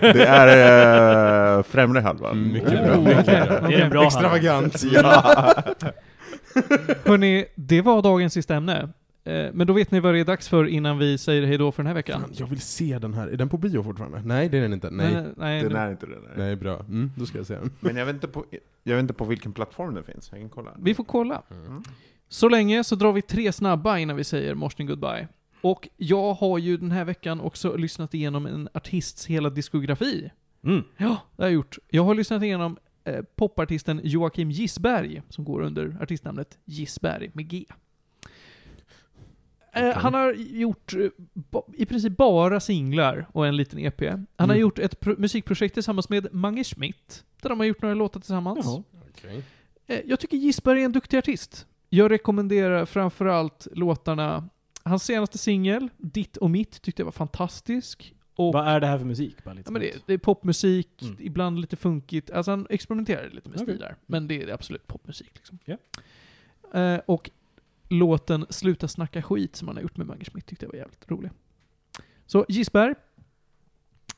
Det är eh, främre halvan. Mm, mycket Oh, bra. Det är en bra Extravagant. <laughs> Ja. <laughs> Hörni, det var dagens sista ämne. Eh, men då vet ni vad det är dags för innan vi säger hej då för den här veckan. Fan, jag vill se den här. Är den på bio fortfarande? Nej, det är den inte. Nej. nej, nej, Den är inte det. Nej. Nej, bra. Mm, då ska jag se den. Men jag vet, inte på, jag vet inte på vilken plattform den finns. Jag kan kolla. Vi får kolla. Mm. Så länge så drar vi tre snabba innan vi säger morsning goodbye. Och jag har ju den här veckan också lyssnat igenom en artists hela diskografi. Mm. Ja, det har jag gjort. Jag har lyssnat igenom eh, popartisten Joakim Gissberg, som går under artistnamnet Gissberg med G. Eh, Okej. Han har gjort eh, i princip bara singlar och en liten EP. Han har Mm. gjort ett pro- musikprojekt tillsammans med Mange Schmidt, där de har gjort några låtar tillsammans. Jaha. Eh, Jag tycker Gissberg är en duktig artist. Jag rekommenderar framförallt låtarna, hans senaste singel, Ditt och mitt, tyckte jag var fantastisk. Och, Vad är det här för musik? Bara lite ja, men det, det är popmusik, Mm. ibland lite funkigt. Alltså han experimenterar lite med Okej. stilar. Men det är absolut popmusik liksom. Ja. Eh, och låten Sluta snacka skit som han har gjort med Mange Schmidt tyckte jag var jävligt rolig. Så Gissberg.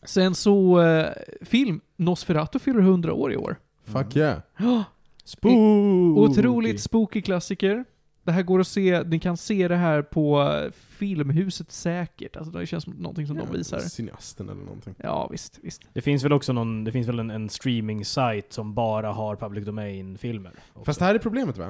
Sen så, eh, film. Nosferatu fyller 100 år i år. Fuck yeah. Ja, Spooky. Otroligt spooky klassiker. Det här går att se, ni kan se det här på Filmhuset säkert. Alltså det känns som någonting som de visar. Cineasten eller någonting. Ja, visst, visst. Det finns väl också någon, det finns väl en, en streaming-sajt som bara har public domain-filmer? Fast det här är problemet va?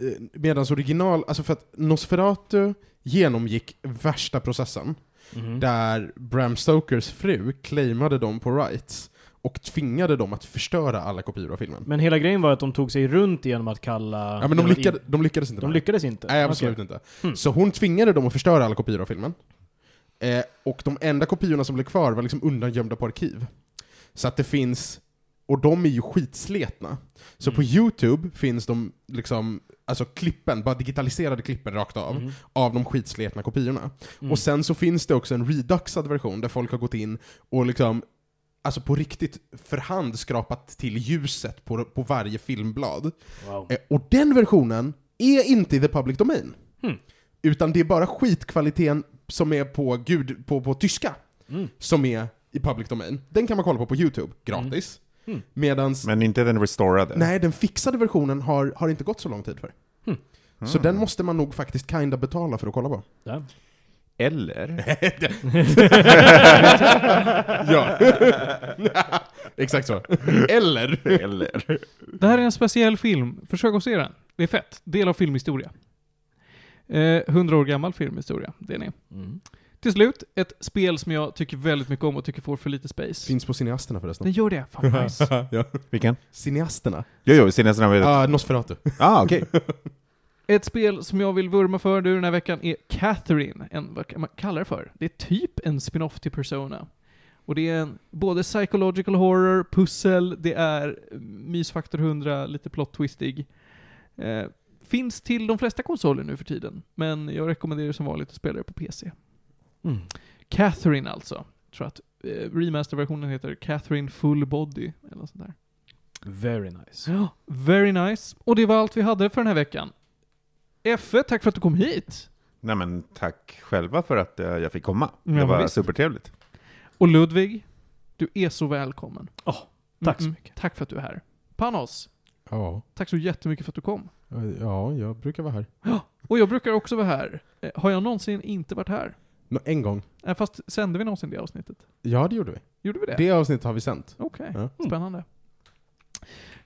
Eh, Medans original, alltså för att Nosferatu genomgick värsta processen, Mhm. där Bram Stokers fru claimade dem på rights och tvingade dem att förstöra alla kopior av filmen. Men hela grejen var att de tog sig runt genom att kalla... ja men de, lyckade, de lyckades inte De lyckades inte? Nej, absolut Okej. inte. Hmm. Så hon tvingade dem att förstöra alla kopior av filmen. Eh, och de enda kopiorna som blev kvar var liksom undangömda på arkiv. Så att det finns, och de är ju skitsletna. Så Mm. på YouTube finns de liksom, alltså klippen, bara digitaliserade klippen rakt av, Mhm. av de skitsletna kopiorna. Mm. Och sen så finns det också en reduxad version där folk har gått in och liksom Alltså på riktigt för hand skrapat till ljuset på, på varje filmblad. Wow. Eh, Och den versionen är inte i the public domain. Hmm. Utan det är bara skitkvaliteten som är på, gud, på, på tyska Mm. som är i public domain. Den kan man kolla på på YouTube, gratis. Mm. Medans, Men inte den restorade? nej den fixade versionen har, har inte gått så lång tid för. Hmm. Så Mm. den måste man nog faktiskt kinda betala för att kolla på. Ja. Eller? <laughs> ja. <laughs> Exakt så. Eller? Eller? Det här är en speciell film. Försök att se den. Det är fett. Del av filmhistoria. Eh, 100 år gammal filmhistoria. Det är ni. Mm. Till slut, ett spel som jag tycker väldigt mycket om och tycker får för lite space. Finns på Cineasterna Den förresten. gör det. Fan nice. <laughs> ja. Vilken? Cineasterna? Jo, jo, namnet. Ja, Nosferatu. Ah, okej. Ett spel som jag vill vurma för nu den här veckan är Catherine. En, vad kan man kalla det för? Det är typ en spin-off till Persona. Och det är en, både psychological horror, pussel, det är mysfaktor 100, lite plot twistig. Eh, finns till de flesta konsoler nu för tiden, men jag rekommenderar som vanligt att spela det på PC. Mm. Catherine alltså. Jag tror att eh, remasterversionen heter Catherine Full Body, eller sånt där. Very nice. Ja, <gasps> very nice. Och det var allt vi hade för den här veckan. Effe, tack för att du kom hit. Nej men tack själva för att eh, jag fick komma. Ja, det var visst. supertrevligt. Och Ludvig, du är så välkommen. Åh, tack så Mm, mycket. Tack för att du är här. Panos, Ja. tack så jättemycket för att du kom. ja, jag brukar vara här. Och jag brukar också vara här. Eh, Har jag någonsin inte varit här? Nå, en gång. Eh, Fast sände vi någonsin det avsnittet? Ja, det gjorde vi. Gjorde vi det? Det avsnittet har vi sänt. Okej, Ja. spännande.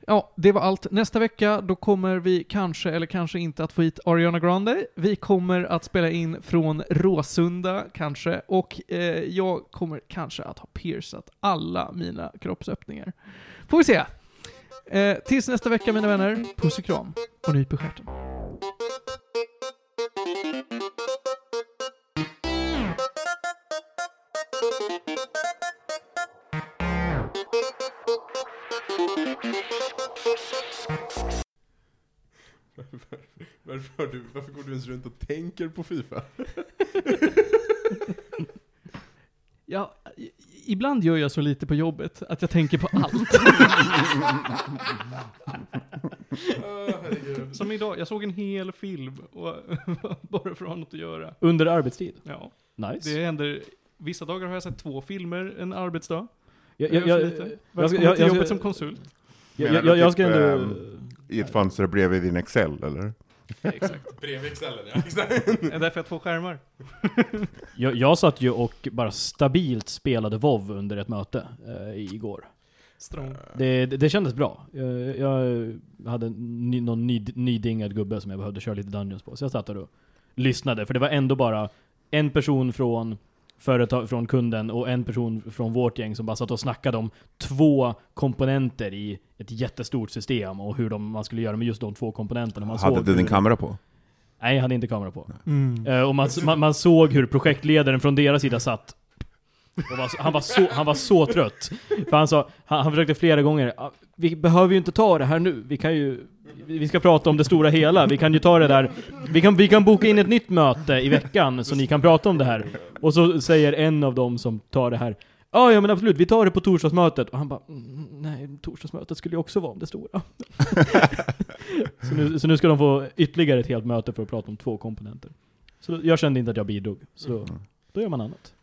Ja, det var allt. Nästa vecka, då kommer vi kanske, eller kanske inte, att få hit Ariana Grande. Vi kommer att spela in från Råsunda, kanske. Och eh, jag kommer kanske att ha piercat alla mina kroppsöppningar. Får vi se. Eh, tills nästa vecka, mina vänner. Puss och kram. Och nyp i stjärten. Varför, du, varför går du ens runt och tänker på Fifa? <laughs> Ja, ibland gör jag så lite på jobbet att jag tänker på allt. <laughs> <laughs> Som idag, jag såg en hel film och bara för att ha något att göra. Under arbetstid? Ja, Nice. det händer. Vissa dagar har jag sett två filmer en arbetsdag. Jag, Jag, jag, ska- jobbet ska- som konsult. jag, jag, jag ska typ, ändå... ehm, I ett fönster bredvid din Excel, eller? Exakt. <laughs> Bredvid Excelen, ja. <laughs> Det är därför jag har två skärmar. <laughs> Jag, jag satt ju och bara stabilt spelade WoW under ett möte eh, igår. Strong. Det, det, det kändes bra. Jag, jag hade ny, någon ny, nydingad gubbe som jag behövde köra lite Dungeons på, så jag satt där och lyssnade. För det var ändå bara en person från företag, från kunden och en person från vårt gäng som bara satt och snackade om två komponenter i ett jättestort system och hur de, man skulle göra med just de två komponenterna. Man Hade såg du din kamera på? Nej, jag hade inte kamera på. Mm. Eh, och man, man, man såg hur projektledaren från deras sida satt var, han, var så, han var så trött. För han sa, han, han försökte flera gånger, "Ah, vi behöver ju inte ta det här nu, vi kan ju vi ska prata om det stora hela, vi kan ju ta det där Vi kan, vi kan boka in ett nytt möte i veckan så ni kan prata om det här Och så säger en av dem som tar det här Ja, ja men absolut, vi tar det på torsdagsmötet. Och han bara, mm, nej, torsdagsmötet skulle ju också vara om det stora. <laughs> så, nu, så nu ska de få ytterligare ett helt möte för att prata om två komponenter. Så jag kände inte att jag bidrog. Så då gör man annat.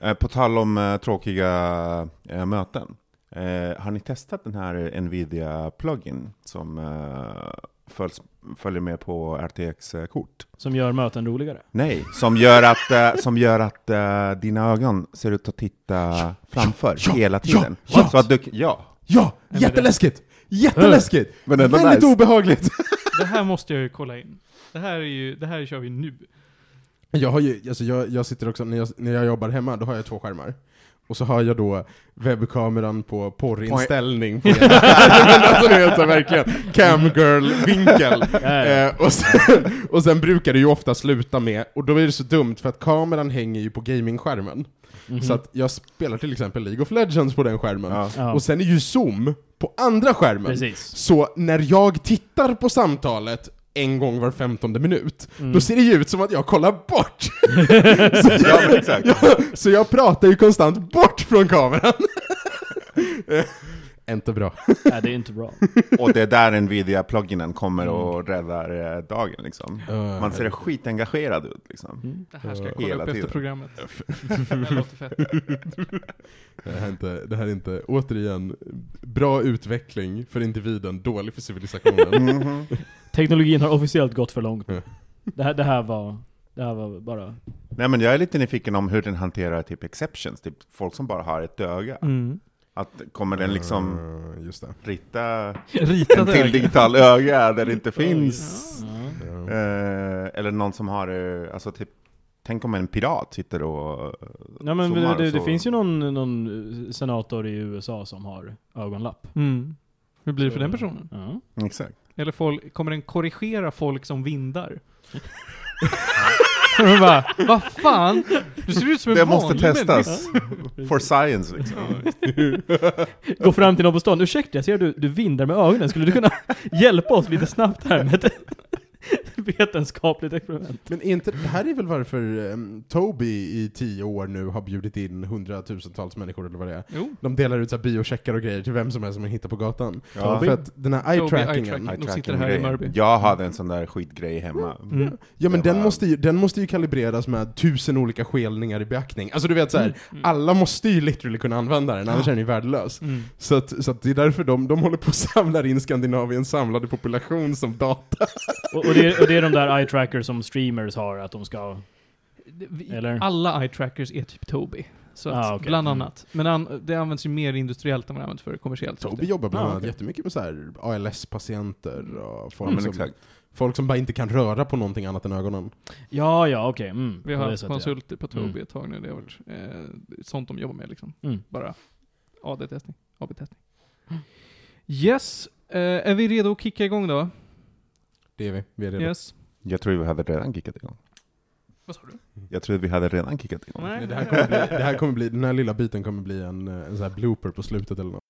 Eh, på tal om eh, tråkiga eh, möten. Eh, har ni testat den här Nvidia-plugin som eh, följs, följer med på RTX-kort? Som gör möten roligare. Nej, som gör att, eh, som gör att eh, dina ögon ser ut att titta framför ja, hela tiden. ja. Så att du, ja. Ja, jätteläskigt! Jätteläskigt! Men ändå Väldigt nice. obehagligt! Det här måste jag ju kolla in. Det här är ju, det här kör vi nu. Jag har ju, alltså jag, jag sitter också, när jag, när jag jobbar hemma, då har jag två skärmar. Och så har jag då webbkameran på porrinställning på ena. Men <laughs> alltså det är så verkligen camgirl-vinkel. Eh, och, sen, och sen brukar det ju ofta sluta med, och då är det så dumt för att kameran hänger ju på gamingskärmen. Mhm. Så att jag spelar till exempel League of Legends på den skärmen. Ja. ja, Och sen är ju zoom på andra skärmen. precis. Så när jag tittar på samtalet en gång var femtonde minut, Mm. då ser det ju ut som att jag kollar bort. <laughs> så, Ja, jag, exakt. jag, <laughs> så jag pratar ju konstant bort från kameran. <laughs> Inte bra. <laughs> Nej, det är inte bra. Och det är där Nvidia-pluginen kommer och räddar eh, dagen liksom. Eh, Man ser skitengagerad ut liksom. Mm. Det här ska jag kolla Hela upp efter tiden. programmet. <laughs> det låter fett. <laughs> Det här, är inte, det här är inte, återigen, bra utveckling för individen, dålig för civilisationen. Mhm. Teknologin har officiellt gått för långt. Det, här, det här var... Det här var bara... Nej men jag är lite nyfiken om hur den hanterar typ exceptions, typ folk som bara har ett öga. Mm. Att kommer den liksom Eh, Just det. rita en till digital öga där det inte finns? Ja. Eh, eller någon som har, eh, alltså typ, tänk om en pirat sitter och Ja men det, det, det finns ju någon, någon senator i USA som har ögonlapp. Mm. Hur blir det för den personen? Ja. Exakt. Eller folk, kommer den korrigera folk som vindar? <laughs> <laughs> Och de bara, vad fan? Du ser ut som en Det måste testas. människa." <laughs> For science liksom. <laughs> Gå fram till någon på stan, ursäkta jag ser att du, du vindar med ögonen, skulle du kunna hjälpa oss lite snabbt här med ett <laughs> vetenskapligt experiment? Men inte, det här är väl varför um, Toby i tio år nu har bjudit in hundratusentals människor eller vad det är. Jo, De delar ut så här biocheckar och grejer till vem som helst som man hittar på gatan. Ja. För att den här eye-trackingen, eye-tracking. De sitter här i Eye-tracking-grejen. Mörby. Jag hade en sån där skitgrej hemma. Mm. ja men den var- måste, ju, den måste ju kalibreras med tusen olika skelningar i beaktning. Alltså du vet så här, Mm. alla måste ju literally kunna använda den, annars är den ju värdelös. Mm. Så, att, så att det är därför de, de håller på att samla in Skandinaviens samlade population som data. Och, och, det, är- och det är de där eye trackers som streamers har, att de ska... Eller? Alla eye trackers är typ Toby. Så att, Ah, okej. bland Mm. annat. Men an, det används ju mer industriellt än vad det används för kommersiellt. Toby syfte. jobbar bland Ah, annat okej. jättemycket med så ALS-patienter och folk, men som, exakt. folk som bara inte kan röra på någonting annat än ögonen. Ja, ja, okej. Mm, Vi har haft ja. konsulter på Toby Mm. ett tag nu. Det är väl eh, sånt de jobbar med liksom. Mm. Bara AD-testning, AB-testning. Yes, eh, är vi redo att kicka igång då? Det är vi, vi är redo. Yes. Jag tror vi hade redan kickat igång. Vad sa du? Jag tror vi hade redan kickat igång. Nej, Det här, kommer bli, det här kommer bli, den här lilla biten kommer bli en, eh, en sån här blooper på slutet eller något.